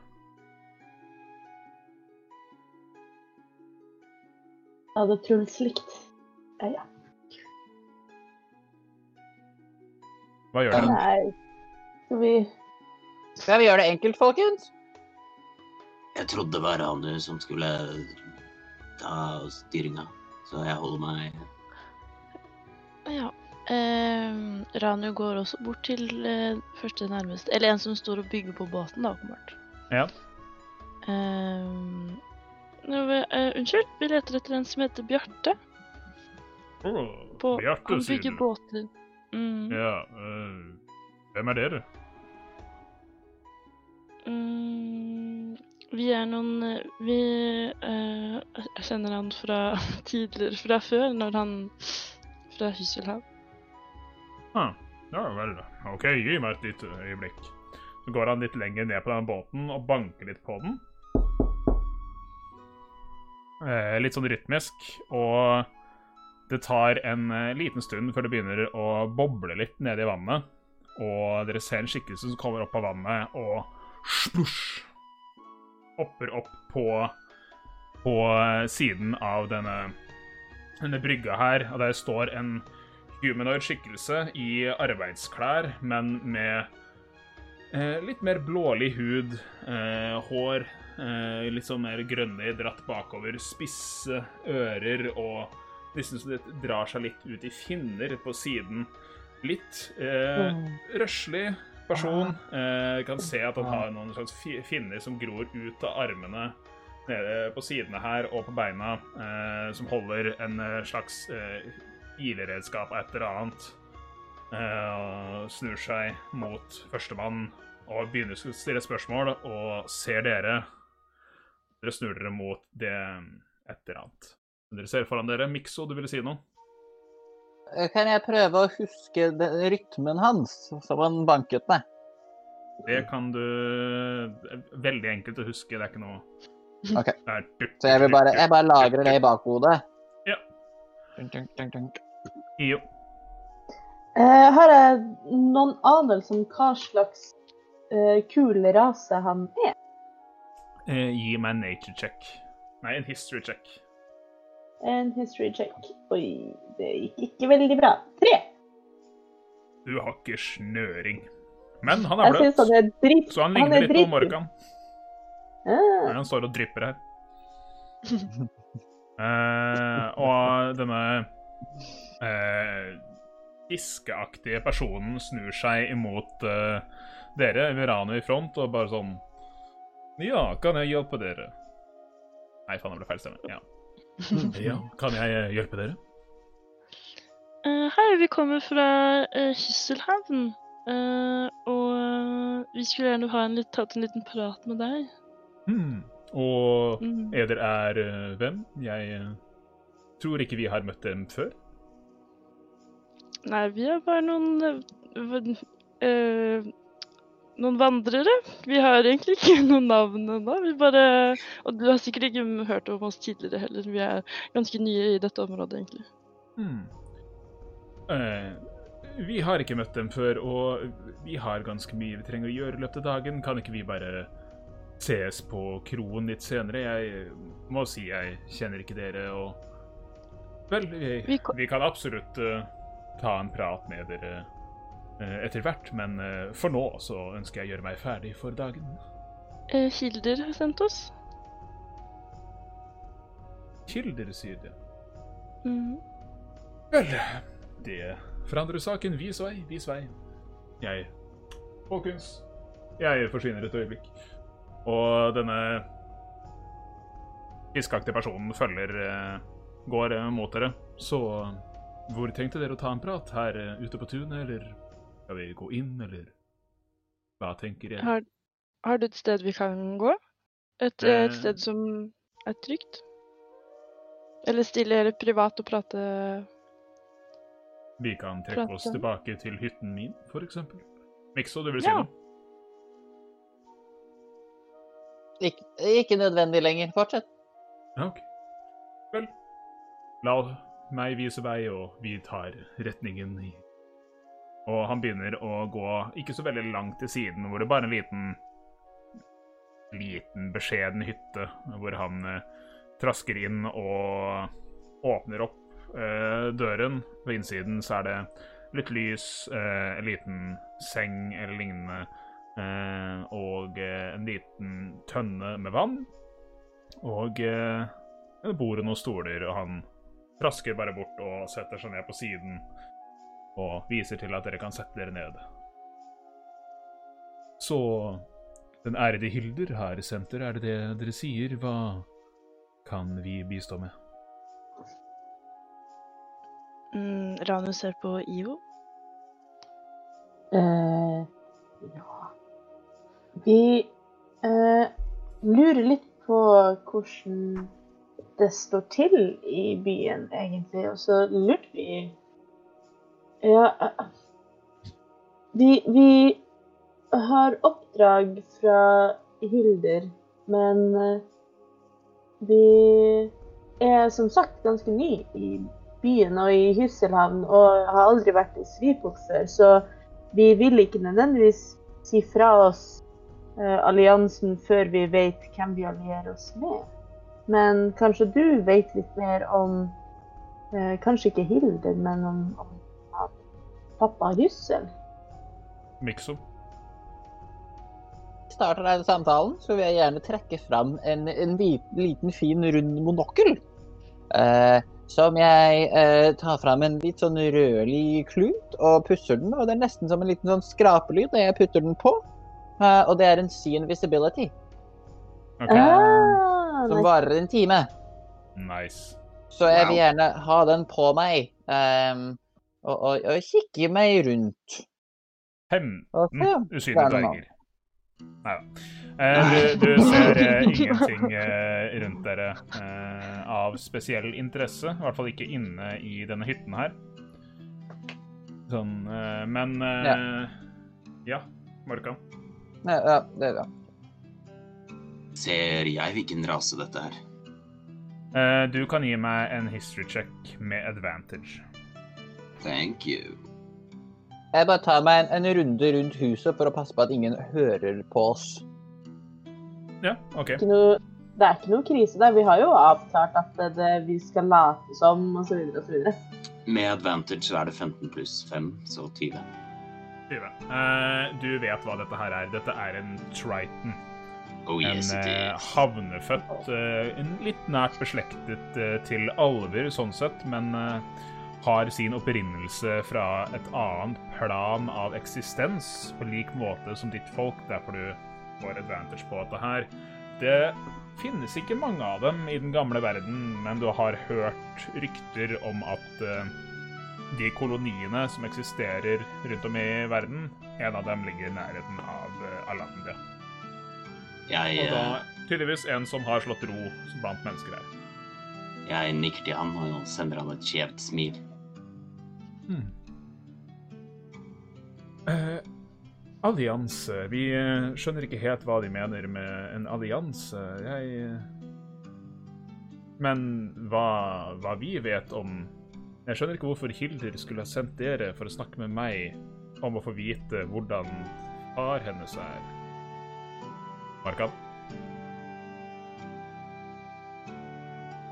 Ja, det Truls likt. Ja, ja. Hva gjør dere? Nei. Skal vi Skal vi gjøre det enkelt, folkens? Jeg trodde det var Ranu som skulle ta styringa, så jeg holder meg Ja. Eh, Ranu går også bort til eh, første nærmeste Eller en som står og bygger på båten, da, åpenbart. Ja. Eh, nå eh, unnskyld, vi leter etter en som heter Bjarte. Åh, På, Bjarte, han bygger du. båter. Mm. Ja, eh, hvem er dere? Mm, vi er noen eh, Vi uh, Jeg kjenner han fra tidligere, fra før, når han Fra Hysselhav. Ah, ja vel. OK, gi meg et lite øyeblikk. Så går han litt lenger ned på den båten og banker litt på den. Eh, litt sånn rytmisk, og det tar en eh, liten stund før det begynner å boble litt nede i vannet. Og dere ser en skikkelse som kommer opp av vannet og splosj hopper opp på, på siden av denne, denne brygga her. Og der står en humanoid skikkelse i arbeidsklær, men med Eh, litt mer blålig hud, eh, hår eh, litt sånn mer grønnig, dratt bakover, spisse ører og nesten så det drar seg litt ut i finner på siden. Litt eh, røslig person. Eh, kan se at han har noen slags finner som gror ut av armene nede på sidene her og på beina, eh, som holder en eh, slags eh, ileredskap av et eller annet. Eh, snur seg mot førstemann og begynner å stille spørsmål, og ser dere. Dere snur dere mot det et eller annet. Dere ser foran dere. Mikso, du ville si noe? Eh, Kan jeg prøve å huske den rytmen hans som han banket med? Det kan du er Veldig enkelt å huske. Det er ikke noe Ok. Så jeg vil bare, jeg bare lagrer det i bakhodet. Ja. Dunk, dunk, dunk. Jo. Eh, har jeg noen anelse om hva slags eh, kul rase han er? Eh, gi meg en nature check. Nei, en history check. En history check. Oi, det gikk ikke veldig bra. Tre. Du har ikke snøring. Men han er bløt, han er så han ligner han litt på. Morkan. Ah, Han står og drypper her. Eh, og denne eh, fiskeaktige personen snur seg imot eh, dere, Murano i front, og bare sånn Ja, kan jeg hjelpe dere? Nei, faen, det ble feil stemme. Ja. Ja, kan jeg eh, hjelpe dere? Uh, hei, vi kommer fra uh, Hysselhavn. Uh, og vi skulle gjerne ha en litt, tatt en liten prat med deg. Hmm. Og Mm. eder er hvem? Jeg tror ikke vi har møtt dem før. Nei, vi er bare noen Noen vandrere. Vi har egentlig ikke noen navn ennå. Og du har sikkert ikke hørt om oss tidligere heller. Vi er ganske nye i dette området, egentlig. Hmm. Eh, vi har ikke møtt dem før, og vi har ganske mye vi trenger å gjøre i løpet av dagen. Kan ikke vi bare ses på kroen litt senere? Jeg må si jeg kjenner ikke dere, og Vel, vi, Vi kan absolutt uh, ta en prat med dere etter hvert, men eh, for nå så ønsker jeg å gjøre meg ferdig for dagen. Kilder har sendt oss. Kilder, sier det. Mm. Vel, det forandrer saken. Vis vei, vis vei. Jeg Folkens, jeg forsvinner et øyeblikk. Og denne fiskeaktige personen følger eh, Går eh, mot dere. Så hvor tenkte dere å ta en prat? Her eh, ute på tunet, eller skal vi gå inn, eller hva tenker jeg? Har, har du et sted vi kan gå? Et, Eh. et sted som er trygt? Eller stille eller privat og prate Vi kan trekke oss tilbake til hytten min, eksempel. Mikso, du vil si Ja. noe? Ikke, ikke nødvendig lenger. Fortsett. Ja, ok. Vel, la meg vise vei, og vi tar retningen i Og han begynner å gå ikke så veldig langt til siden, hvor det bare er en liten liten, beskjeden hytte, hvor han eh, trasker inn og åpner opp eh, døren. På innsiden så er det litt lys, eh, en liten seng eller lignende, og en liten tønne med vann. Og eh, bor noen stoler, og han trasker bare bort og setter seg ned på siden og viser til at dere kan sette dere ned. Så den ærede Hilder her i senter, er det det dere sier? Hva kan vi bistå med? mm, Ranu ser på Ivo. Eh, ja Vi eh, lurer litt på hvordan det står til i byen, egentlig. Og så lurte vi Ja Vi, vi har oppdrag fra Hilder, men eh, vi er som sagt ganske ny i byen og i Hysselhavn og har aldri vært i Svipok før, så vi vil ikke nødvendigvis si fra oss eh, alliansen før vi vet hvem vi allierer oss med. Men kanskje du vet litt mer om eh, Kanskje ikke Hilder, men om, om pappa Hyssel? Mikso? starter denne samtalen, så vil jeg gjerne trekke fram en, en liten, liten, fin, rund monokkel. Eh, som jeg eh, tar fram en litt sånn rødlig klut og pusser den. Og det er nesten som en liten sånn skrapelyd når jeg putter den på. Eh, og det er en see invisibility, Okay. Ah, som nice. varer en time. Nice. Så jeg vil gjerne ha den på meg. ehm, og, og, og kikke meg rundt. Fem Og se. mm, usynlige det er dverger. Nei da. Eh, du, du ser eh, ingenting eh, rundt dere eh, av spesiell interesse. I hvert fall ikke inne i denne hytten her. Sånn, eh, men eh, Ja, Markan. Ja, ja, det, ja. Ser jeg hvilken rase dette er? Eh, du kan gi meg en history check med advantage. Thank you. Jeg bare tar meg en, en runde rundt huset for å passe på at ingen hører på oss. Ja, OK. Ikke noe, det er ikke noe krise der. Vi har jo avklart at det, det, vi skal late som, osv. osv. Med advantage så er det 15 pluss 5, så 20. 20. Uh, du vet hva dette her er. Dette er en Triton. Oh En yes, en uh, havnefødt, uh, en litt nært beslektet eh, til alver, sånn sett, men har sin opprinnelse fra et annet plan av eksistens, på lik måte som ditt folk. Derfor du får advantage på dette her. Det finnes ikke mange av dem i den gamle verden, men du har hørt rykter om at eh, de koloniene som eksisterer rundt om i verden, en av dem ligger i nærheten av eh, Alandia. Jeg, Og da eh, tydeligvis en som har slått ro blant mennesker her. jeg nikker til han og sender han et skjevt smil. Eh, allianse Vi eh, skjønner ikke helt hva de mener med en allianse. Jeg eh, Men hva, hva vi vet om Jeg skjønner ikke hvorfor Hilder skulle ha sendt dere for å snakke med meg om å få vite hvordan far hennes er. Markan?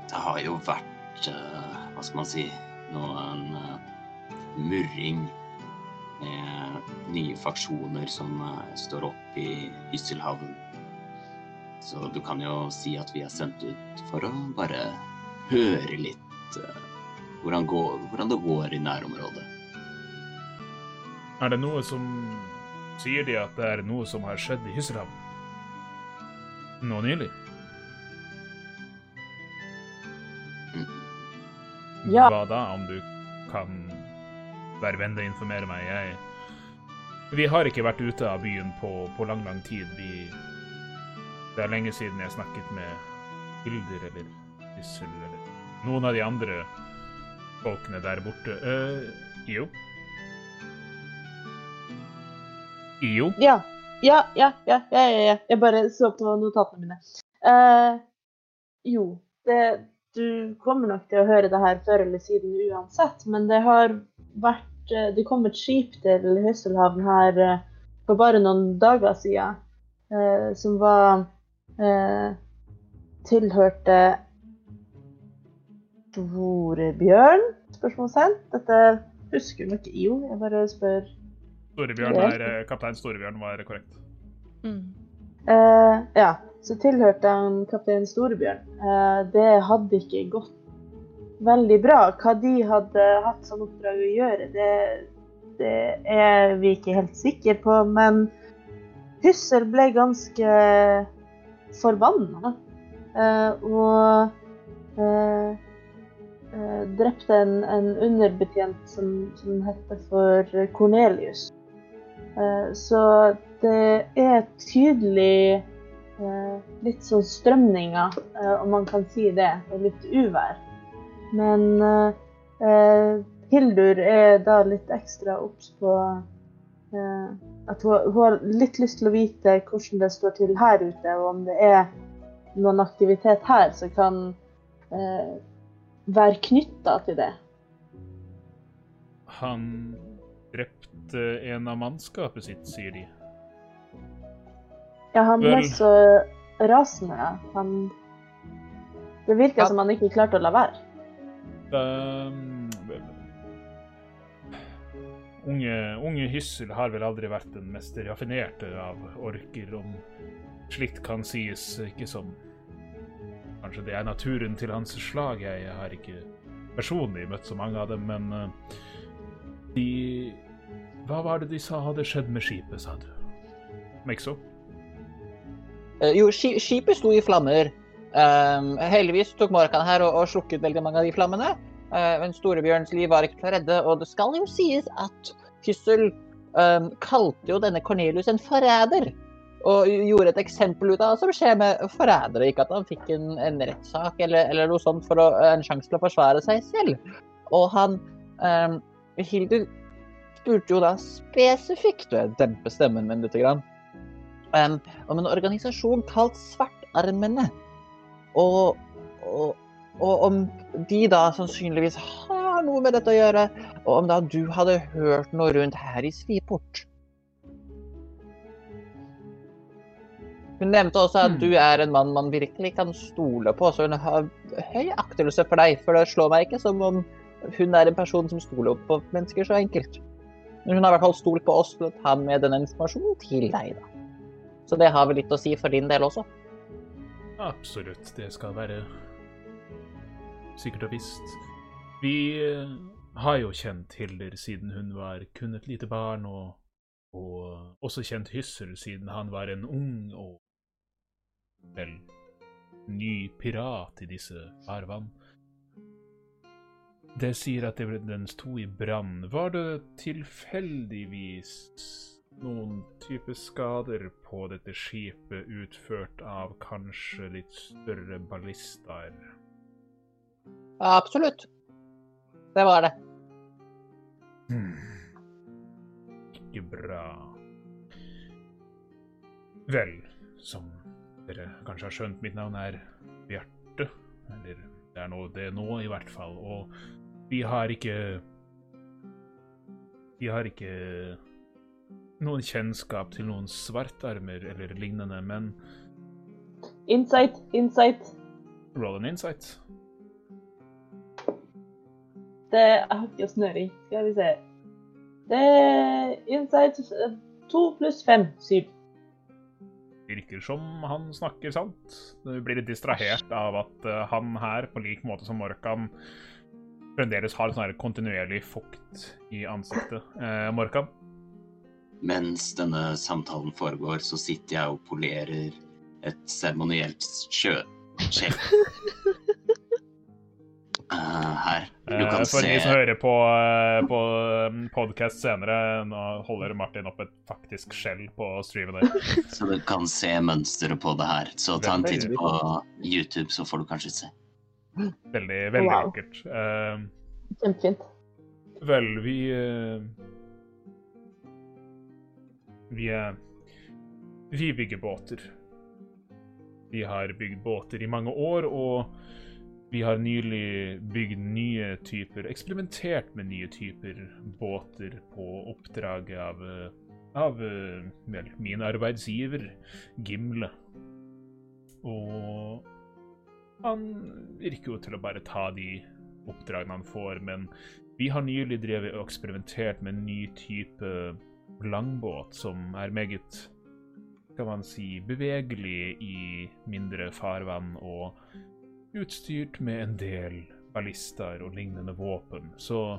Det har jo vært, eh, hva skal man si, noen murring med nye faksjoner som eh, står opp i Ysselhavn. Så du kan jo si at vi er sendt ut for å bare høre litt eh, hvordan, går, hvordan det går i nærområdet. Er det noe som Sier de at det er noe som har skjedd i Hysselhavn? Nå nylig? Ja. Hva da, om du kan være vennlig informere meg? Jeg Vi har ikke vært ute av byen på, på lang, lang tid. Vi Det er lenge siden jeg snakket med Hilder eller Hyssel eller noen av de andre folkene der borte. Uh, jo. IO? Ja. Ja, ja, ja, ja, ja. Jeg bare så på notatene mine. Uh, jo, det, du kommer nok til å høre det her før eller siden uansett, men det har vært eh, Det kom et skip til Høsselhavn her eh, for bare noen dager siden, eh, som var eh, Tilhørte Storebjørn? Spørsmålstegn. Dette husker nok IO. Jeg bare spør Storebjørn er, eh, Kaptein Storebjørn var korrekt. Mm. Eh, ja, så tilhørte han kaptein Storebjørn. Eh, det hadde ikke gått veldig bra. Hva de hadde hatt som oppdrag å gjøre, det, det er vi ikke helt sikre på. Men Hussel ble ganske forbanna. Eh, og eh, eh, drepte en, en underbetjent som, som heter for Cornelius. Så det er tydelig litt sånn strømninger, om man kan si det, og litt uvær. Men eh, eh, Hildur er da litt ekstra obs på eh, at hun, hun har litt lyst til å vite hvordan det står til her ute, og om det er noen aktivitet her som kan eh, være knytta til det. Han drepte en av mannskapet sitt, sier de. Ja, han ble Vel. så rasende. Han Det virka som han ikke klarte å la være. Um, unge, unge Hyssel har vel aldri vært den mest raffinerte av orker, om slikt kan sies, ikke som Kanskje det er naturen til hans slag. Jeg har ikke personlig møtt så mange av dem, men eh, de Hva var det de sa hadde skjedd med skipet, sa du? Mexo? Eh, jo, skipet sto i flammer. Um, heldigvis tok Morkan her og, og slukket veldig mange av de flammene. Uh, men Storebjørns liv var ikke til å redde, og det skal jo sies at Kyssel um, kalte jo denne Cornelius en forræder. Og gjorde et eksempel ut av hva som skjer med forrædere. Ikke at han fikk en, en rettssak eller, eller noe sånt for å, en sjanse til å forsvare seg selv. Og han um, Hildur spurte jo da spesifikt, og jeg demper stemmen min litt, um, om en organisasjon kalt Svartarmene. Og, og, og om de da sannsynligvis har noe med dette å gjøre, og om da du hadde hørt noe rundt her i Sviport. Hun nevnte også at Hmm. du er en mann man virkelig kan stole på, så hun har høy aktelse for deg. For det slår meg ikke som om hun er en person som stoler på mennesker så enkelt. Men hun har i hvert fall stolt på oss til å ta med denne informasjonen til deg, da. Så det har vel litt å si for din del også. Absolutt. Det skal være sikkert og visst. Vi eh, har jo kjent Hilder siden hun var kun et lite barn, og, og også kjent Hyssel siden han var en ung og vel ny pirat i disse farvann. Det sier at det, ble- den to i brann. Var det tilfeldigvis noen type skader på dette skipet utført av kanskje litt større ballister? Absolutt. Det var det. Hmm. Ikke bra. Vel, som dere kanskje har skjønt, mitt navn er Bjarte. Eller det er nå det nå, i hvert fall. Og vi har ikke Vi har ikke noen kjennskap til noen svartarmer eller lignende, men Insight, insight. roll an insight. Det jeg har ikke snøring. Skal vi se. Det er insight eh, to pluss fem. Syv. virker som han snakker sant. Du blir litt distrahert av at eh, han her, på lik måte som Morkan, fremdeles har sånn kontinuerlig fukt i ansiktet. Eh, Morkan? Mens denne samtalen foregår, så sitter jeg og polerer et seremonielt sjøskjell. Uh, her. Du Eh, kan for se de som hører på, uh, på podkast senere, nå holder Martin opp et faktisk skjell på streamen der. Så du kan se mønsteret på det her. Så ta en titt på YouTube, så får du kanskje se. Veldig, veldig Wow. vakkert. Uh, Kjempefint. Vel, vi eh, Vi Vi bygger båter. Vi har bygd båter i mange år, og vi har nylig bygd nye typer Eksperimentert med nye typer båter på oppdraget av av vel, min arbeidsgiver, Gimle. Og han virker jo til å bare ta de oppdragene han får, men vi har nylig drevet og eksperimentert med en ny type langbåt som er meget skal man si, bevegelig i mindre farvann og utstyrt med en del ballister og lignende våpen. Så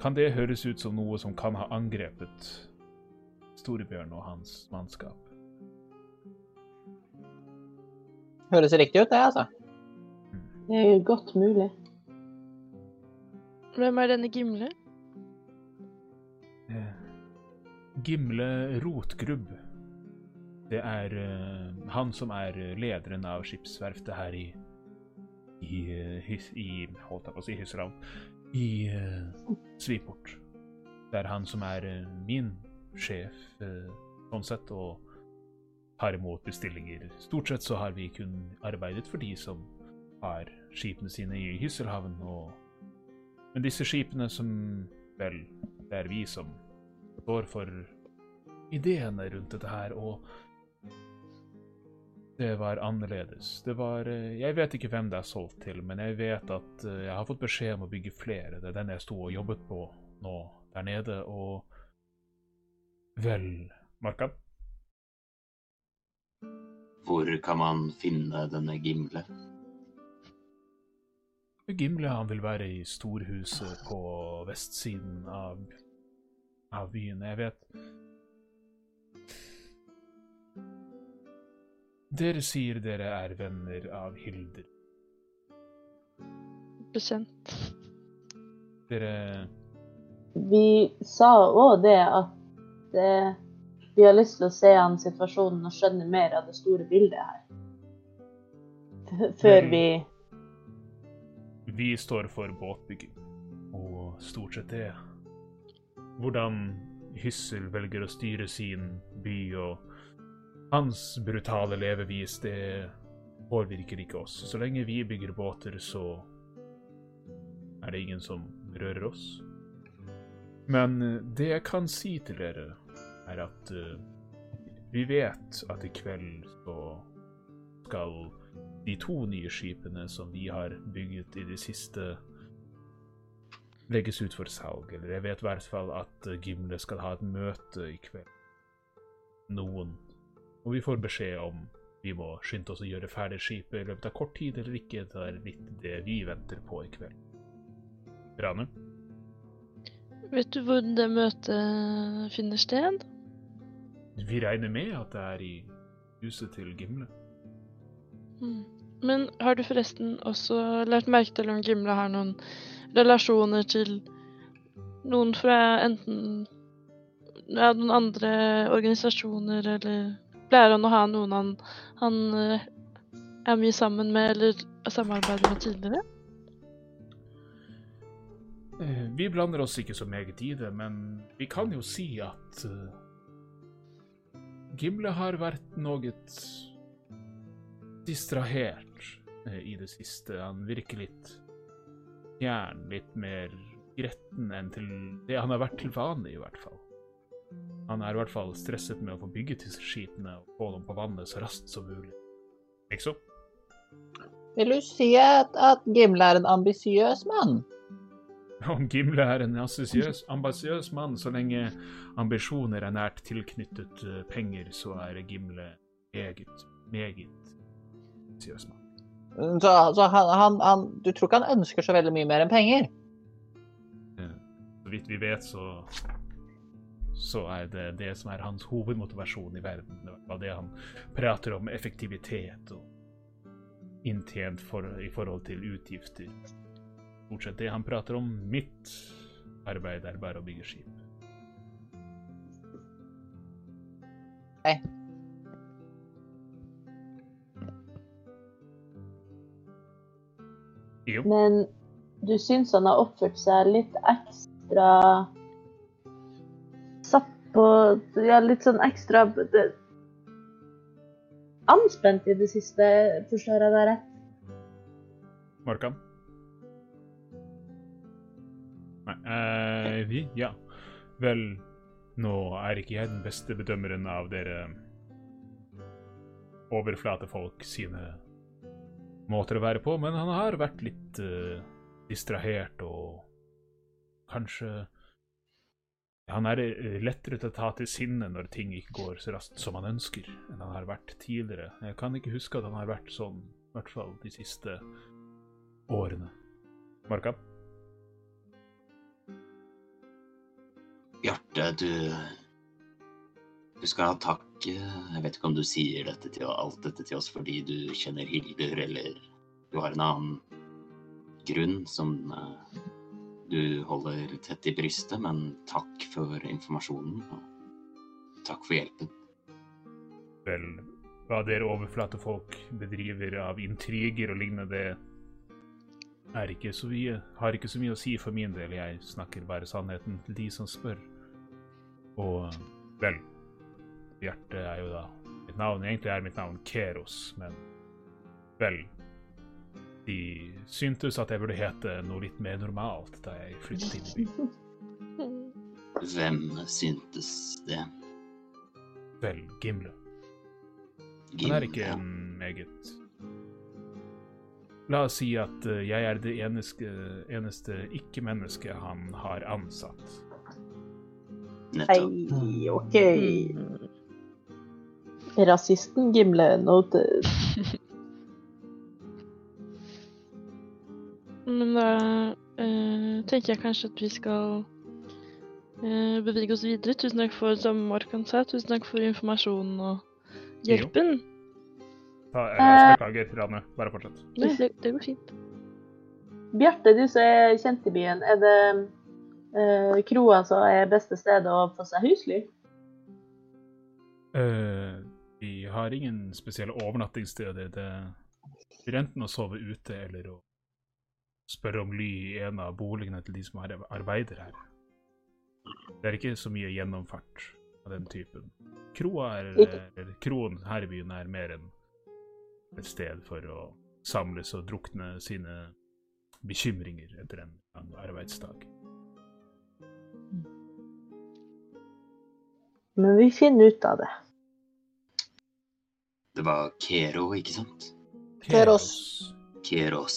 kan det høres ut som noe som kan ha angrepet Storebjørn og hans mannskap. Høres riktig ut, det, altså. Det er godt mulig. Hvem er denne Gimle? Gimle Rotgrubb. Det er uh, han som er eh, lederen av skipsverftet her i i, eh, hys, i holdt jeg på å si Hysseravn. I uh, Sviport. Det er han som er uh, min sjef, sånn sett, og tar imot bestillinger. Stort sett så har vi kun arbeidet for de som har skipene sine i Hysselhavn, og Men disse skipene som Vel, det er vi som står for ideene rundt dette her, og det var annerledes. Det var eh, Jeg vet ikke hvem det er solgt til, men jeg vet at eh, jeg har fått beskjed om å bygge flere. Det er den jeg sto og jobbet på nå der nede, og Vel, Markan? Hvor kan man finne denne Gimle? Gimle han vil være i storhuset på vestsiden av, av byen. Jeg vet Dere sier dere er venner av Hilder. Bekjent. Dere Vi sa òg det at eh, vi har lyst til å se an situasjonen og skjønne mer av det store bildet her. F- Før vi Vi står for båtbygging, og stort sett det. Hvordan Hyssel velger å styre sin by og hans brutale levevis, det påvirker ikke oss. Så lenge vi bygger båter, så er det ingen som rører oss. Men eh, det jeg kan si til dere, er at uh, vi vet at i kveld så skal de to nye skipene som vi har bygget i det siste, legges ut for salg. Eller jeg vet i hvert fall at eh, Gimle skal ha et møte i kveld. Noen. Og vi får beskjed om vi må skynde oss å gjøre ferdig skipet i løpet av kort tid eller ikke. Det er litt det vi venter på i kveld. Rane? Vet du hvor det møtet finner sted? Vi regner med at det er i huset til Gimle. Mm. Men har du forresten også lært merke til om Gimle har noen relasjoner til noen fra enten ja, noen andre organisasjoner, eller pleier han å ha noen han, han eh, er mye sammen med eller samarbeider med tidligere? Eh, Vi blander oss ikke så meget i det, men vi kan jo si at eh, Gimle har vært noe distrahert i det siste. Han virker litt fjern, litt mer gretten enn til det han har vært til vanlig, i hvert fall. Han er i hvert fall stresset med å få bygget disse skipene og få dem på vannet så raskt som mulig. Ikke så? Vil du si at, at Gimle er en ambisiøs mann? Om Gimle er en ambisiøs, mann, så lenge ambisjoner er nært tilknyttet eh, penger, så er Gimle meget, meget ambisiøs mann. Så, så han, han, han, du tror ikke han ønsker så veldig mye mer enn penger? Så vidt vi vet, så så er det det som er hans hovedmotivasjon i verden. Det fall det han prater om effektivitet og inntjent for, i forhold til utgifter. Stort sett det han prater om. Mitt arbeid er bare å bygge skip. Nei. Jo. Men du syns han har oppført seg litt ekstra Satt på Ja, litt sånn ekstra det, Anspent i det siste, forstår jeg deg rett? Markan? Nei eh, vi? Ja. Vel, nå er ikke jeg den beste bedømmeren av dere overflatefolk sine måter å være på, men han har vært litt uh, distrahert og kanskje Han er eh, lettere til å ta til sinne når ting ikke går så raskt som han ønsker, enn han har vært tidligere. Jeg kan ikke huske at han har vært sånn, i hvert fall de siste årene. Marka? Bjarte, du Du skal ha takk. Jeg vet ikke om du sier dette til, alt dette til oss fordi du kjenner Hildur, eller du har en annen grunn som eh, du holder tett i brystet, men takk for informasjonen. Og takk for hjelpen. Vel, hva dere overflatefolk bedriver av intriger og lignende, er ikke så mye, har ikke så mye å si for min del. Jeg snakker bare sannheten til de som spør. Og vel, Bjarte er jo da mitt navn. Egentlig er mitt navn Keros, men vel De syntes at jeg burde hete noe litt mer normalt da jeg flyttet inn i byen. Hvem syntes det? Vel, Gimle. Gimle. Han er ikke en meget La oss si at eh, jeg er det eneste, eneste ikke-mennesket han har ansatt. Nettopp. Hei, OK. Rasisten Gimle noted. Men da eh, tenker jeg kanskje at vi skal eh, bevege oss videre. Tusen takk for, som Morkan sa, tusen takk for informasjonen og hjelpen. Ta, jeg beklager, Rane. Bare fortsett. Nei, det, det går fint. Bjarte, du som er kjent i byen, er det eh, kroa som er beste stedet å få seg husly? Eh, vi har ingen spesielle overnattingssteder. Det blir enten å sove ute eller å spørre om ly i en av boligene til de som arbeider her. Det er ikke så mye gjennomfart av den typen. Kroa er, kroen her i byen er mer enn et sted for å samles og drukne sine bekymringer etter en lang arbeidsdag. Men vi finner ut av det. Det var Kero, ikke sant? Keros. Keros.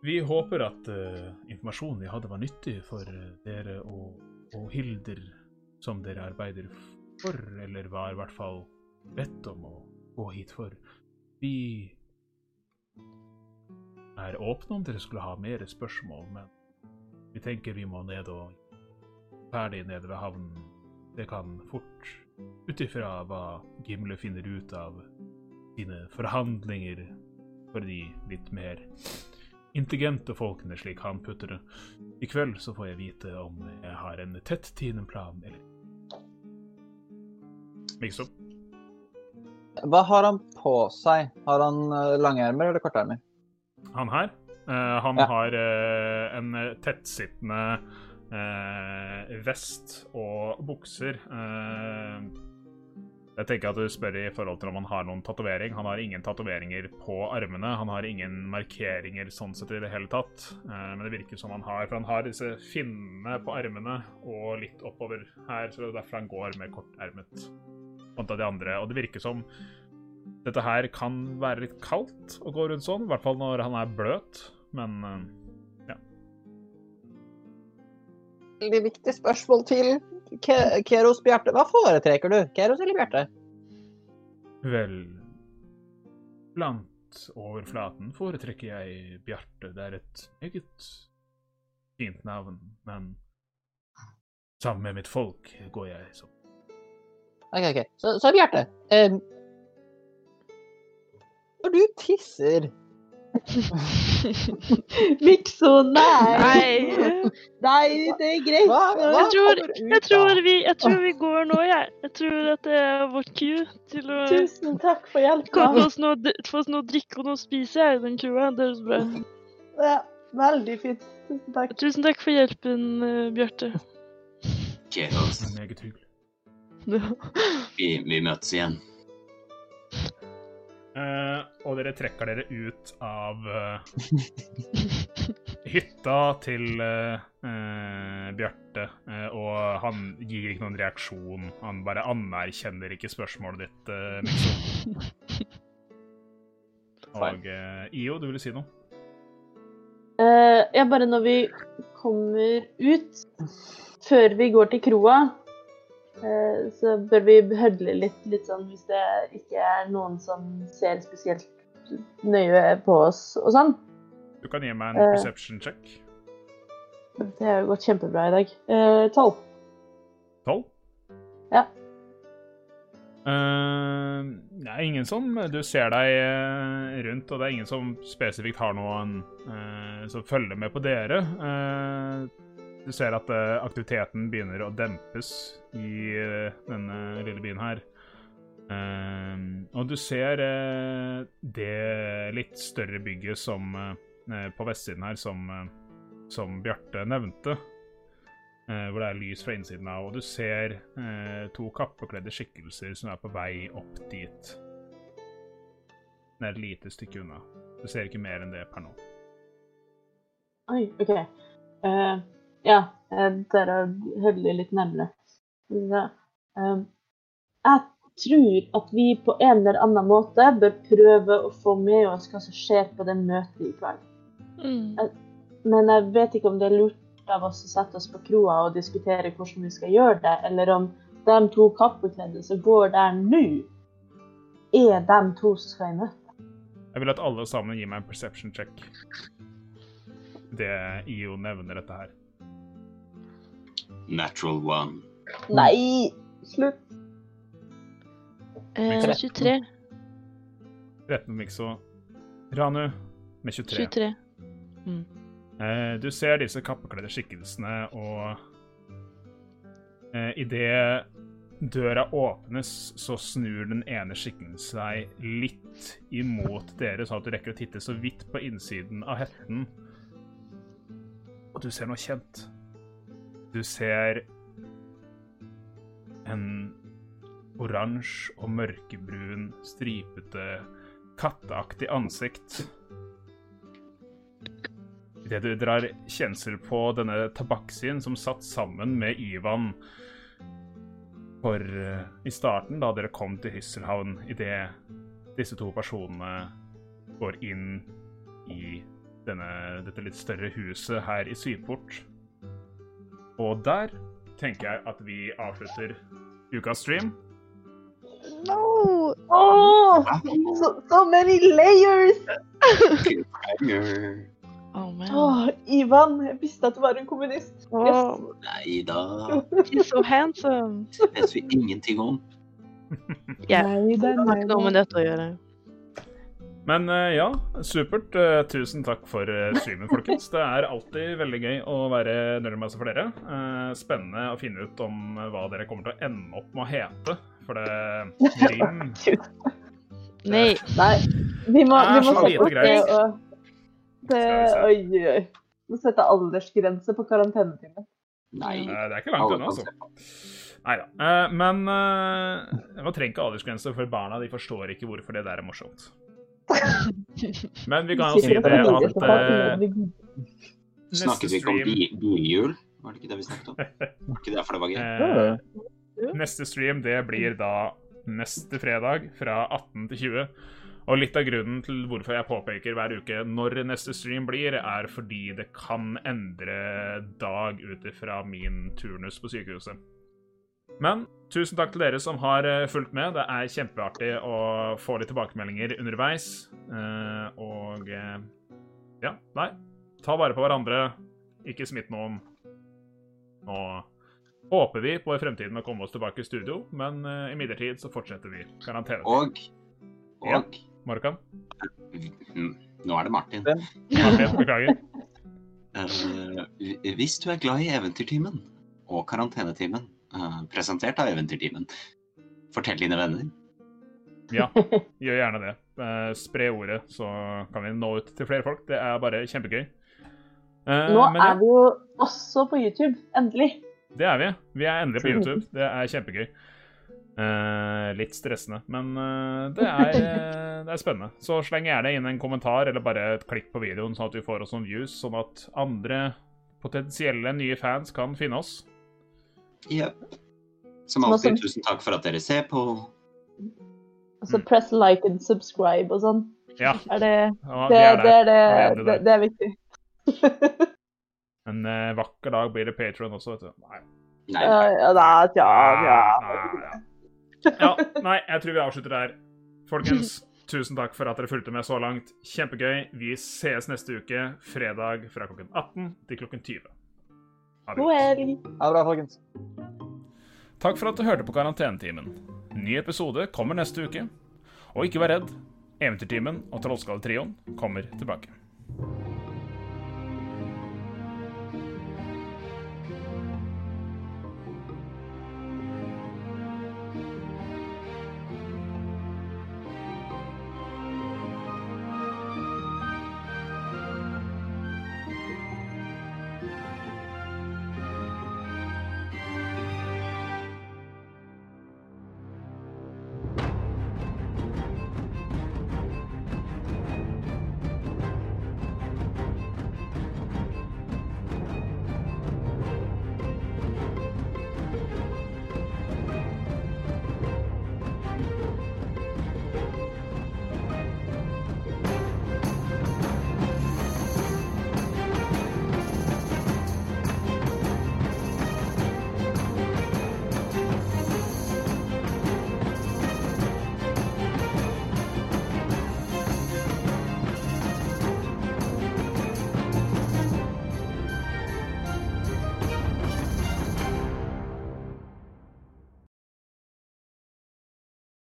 Vi håper at uh, informasjonen vi hadde var nyttig for eh, dere og, og Hilder, som dere arbeider for, eller var i hvert fall bedt om å gå hit for. Vi er åpne om dere skulle ha mer spørsmål, men vi tenker vi må ned og ferdig nede ved havnen. Det kan fort, ut ifra hva Gimle finner ut av sine forhandlinger for de litt mer intelligente folkene, slik han putter det. I kveld så får jeg vite om jeg har en tett tiendeplan eller Liksom. Hva har han på seg? Har han eh, langermer eller kortermer? Han her, Uh, han Ja. har uh, en tettsittende eh, vest og bukser. Eh, jeg tenker at du spør i forhold til om han har noen tatovering. Han har ingen tatoveringer på armene. Han har ingen markeringer sånn sett i det hele tatt. Eh, men det virker som han har, for han har disse finnene på armene og litt oppover her, så det er derfor han går med kortermet kontra de andre. Og det virker som dette her kan være litt kaldt å gå rundt sånn, i hvert fall når han er bløt, men Veldig viktig spørsmål til Ke Keros Bjarte. Hva foretrekker du? Keros eller Bjarte? vel Blant overflaten foretrekker jeg Bjarte. Det er et meget fint navn, men sammen med mitt folk går jeg som OK, OK. Så, så Bjarte. Um, når du tisser Mikso, nei! Nei. Nei, det er greit. Hva, hva Jeg tror, ut jeg, tror vi, jeg tror vi går nå, jeg. Jeg tror at det er vårt ku til å Tusen takk for hjelpa. Få oss noe, få oss noe å drikke og noe å spise i den kua. Det høres bra ut. Ja, veldig fint. Tusen takk. Tusen takk for hjelpen, eh, Bjarte. Keros. meget hyggelig. Vi, vi møtes igjen. Eh, og dere trekker dere ut av uh, hytta til uh, uh, Bjarte, eh, og han gir ikke noen reaksjon. Han bare anerkjenner ikke spørsmålet ditt, uh, Og Io, du ville si noe? Eh, ja, bare når vi kommer ut, før vi går til kroa, eh, så bør vi hødle litt, litt sånn hvis det ikke er noen som ser spesielt nøye på oss og sånn. Du kan gi meg en Eh. perception check. Det har gått kjempebra i dag. Eh, Tolv. Tolv? Ja. Uh, det er ingen som Du ser deg rundt, og det er ingen som spesifikt har noen uh, som følger med på dere. Uh, du ser at aktiviteten begynner å dempes i denne lille byen her. Eh, og du ser uh, det litt større bygget som uh, på vestsiden her som, eh, som Bjarte nevnte. Hvor det er lys fra innsiden av, og du ser to kappekledde skikkelser som er på vei opp dit. Det er et lite stykke unna. Du ser ikke mer enn det per nå. Oi, OK. Ja, dere er og litt nærmere. Eh, jeg tror at vi på en eller annen måte bør prøve å få med oss hva som skjer på det møtet i kveld. Mm. Men jeg vet ikke om det er lurt av oss å sette oss på kroa og diskutere hvordan vi skal gjøre det, eller om de to kappekledde som går der nå, er de to som skal i møte. Jeg vil at alle sammen gir meg en perception check. Det IO nevner dette her. Natural one. Nei! Slutt. Eh, 23. 13 Mikso. Ranu med 23. 23. Eh, du ser disse kappekledde skikkelsene, og eh, idet døra åpnes, så snur den ene skikkelsen seg litt imot dere, sånn at du rekker å titte så vidt på innsiden av hetten. Og du ser noe kjent. Du ser en oransje og mørkebrun, stripete, katteaktig ansikt. Idet du drar kjensel på denne tabaksien som satt sammen med Ivan for eh, i starten, da dere kom til Hysselhavn, idet disse to personene går inn i denne, dette litt større huset her i Sydport. Og der tenker jeg at vi avslutter ukas stream. No! Åh, so, so many layers! Oh, Oh. Ivan, jeg visste at du var en kommunist. Yes. Oh, Nei da, he's so handsome. det vet vi ingenting om. yeah. Nei, det har ikke noe med dette å gjøre. Men eh, ja, supert. Eh, tusen takk for eh, streamen, folkens. Det er alltid veldig gøy å være Nerdmaster for dere. Eh, spennende å finne ut om hva dere kommer til å ende opp med å hete. For det Rim Nei. Nei, vi må, er vi må sette oss det og det, Oi, oi, Vi Må sette aldersgrense på karantenetimen. Nei. Eh, Det er ikke langt unna, altså. Nei da. Eh, men uh, man trenger ikke aldersgrense, for barna de forstår ikke hvorfor det der er morsomt. Men vi kan jo si det at eh, Snakket vi ikke om bilhjul? Var det ikke det vi snakket om? Var ikke det derfor det var gøy? Neste stream det blir da neste fredag fra 18 til 20. Og litt av grunnen til hvorfor jeg påpeker hver uke når neste stream blir, er fordi det kan endre dag ut ifra min turnus på sykehuset. Men tusen takk til dere som har eh, fulgt med. Det er kjempeartig å få litt tilbakemeldinger underveis. Eh, og eh, ja, nei. Ta vare på hverandre. Ikke smitt noen. Nå håper vi på i fremtiden å komme oss tilbake i studio, men uh, imidlertid så fortsetter vi karantene. Og Og ja, Markan? Nå er det Martin. Martin, beklager. Uh, hvis du er glad i Eventyrtimen og Karantenetimen, uh, presentert av Eventyrtimen, fortell dine venner. Ja, gjør gjerne det. Uh, spre ordet, så kan vi nå ut til flere folk. Det er bare kjempegøy. Eh, Nå men ja, er vi jo også på YouTube. Endelig. Det er vi. Vi er endelig på YouTube. Det er kjempegøy. Eh, litt stressende, men eh, det, er, eh, det er spennende. Så sleng gjerne inn en kommentar eller bare et klikk på videoen, sånn at vi får oss noen views, sånn at andre potensielle nye fans kan finne oss. Yep. Som alltid, som- tusen takk for at dere ser på. Altså så press like and subscribe og sånn. Ja, Er det, ja det, er det, er er det, det, det er viktig. En eh, vakker dag blir det Patron også, vet du. Nei. Nei, Ja, ja, ja. ja. ja. Nei, jeg tror vi avslutter der. Folkens, tusen takk for at dere fulgte med så langt. Kjempegøy. Vi ses neste uke, fredag fra klokken 18 til klokken 20. Ha det God godt. Ha det bra, folkens. Takk for at du hørte på Karantenetimen. Ny episode kommer neste uke. Og ikke vær redd, Eventyrtimen og Trollskalletrioen kommer tilbake.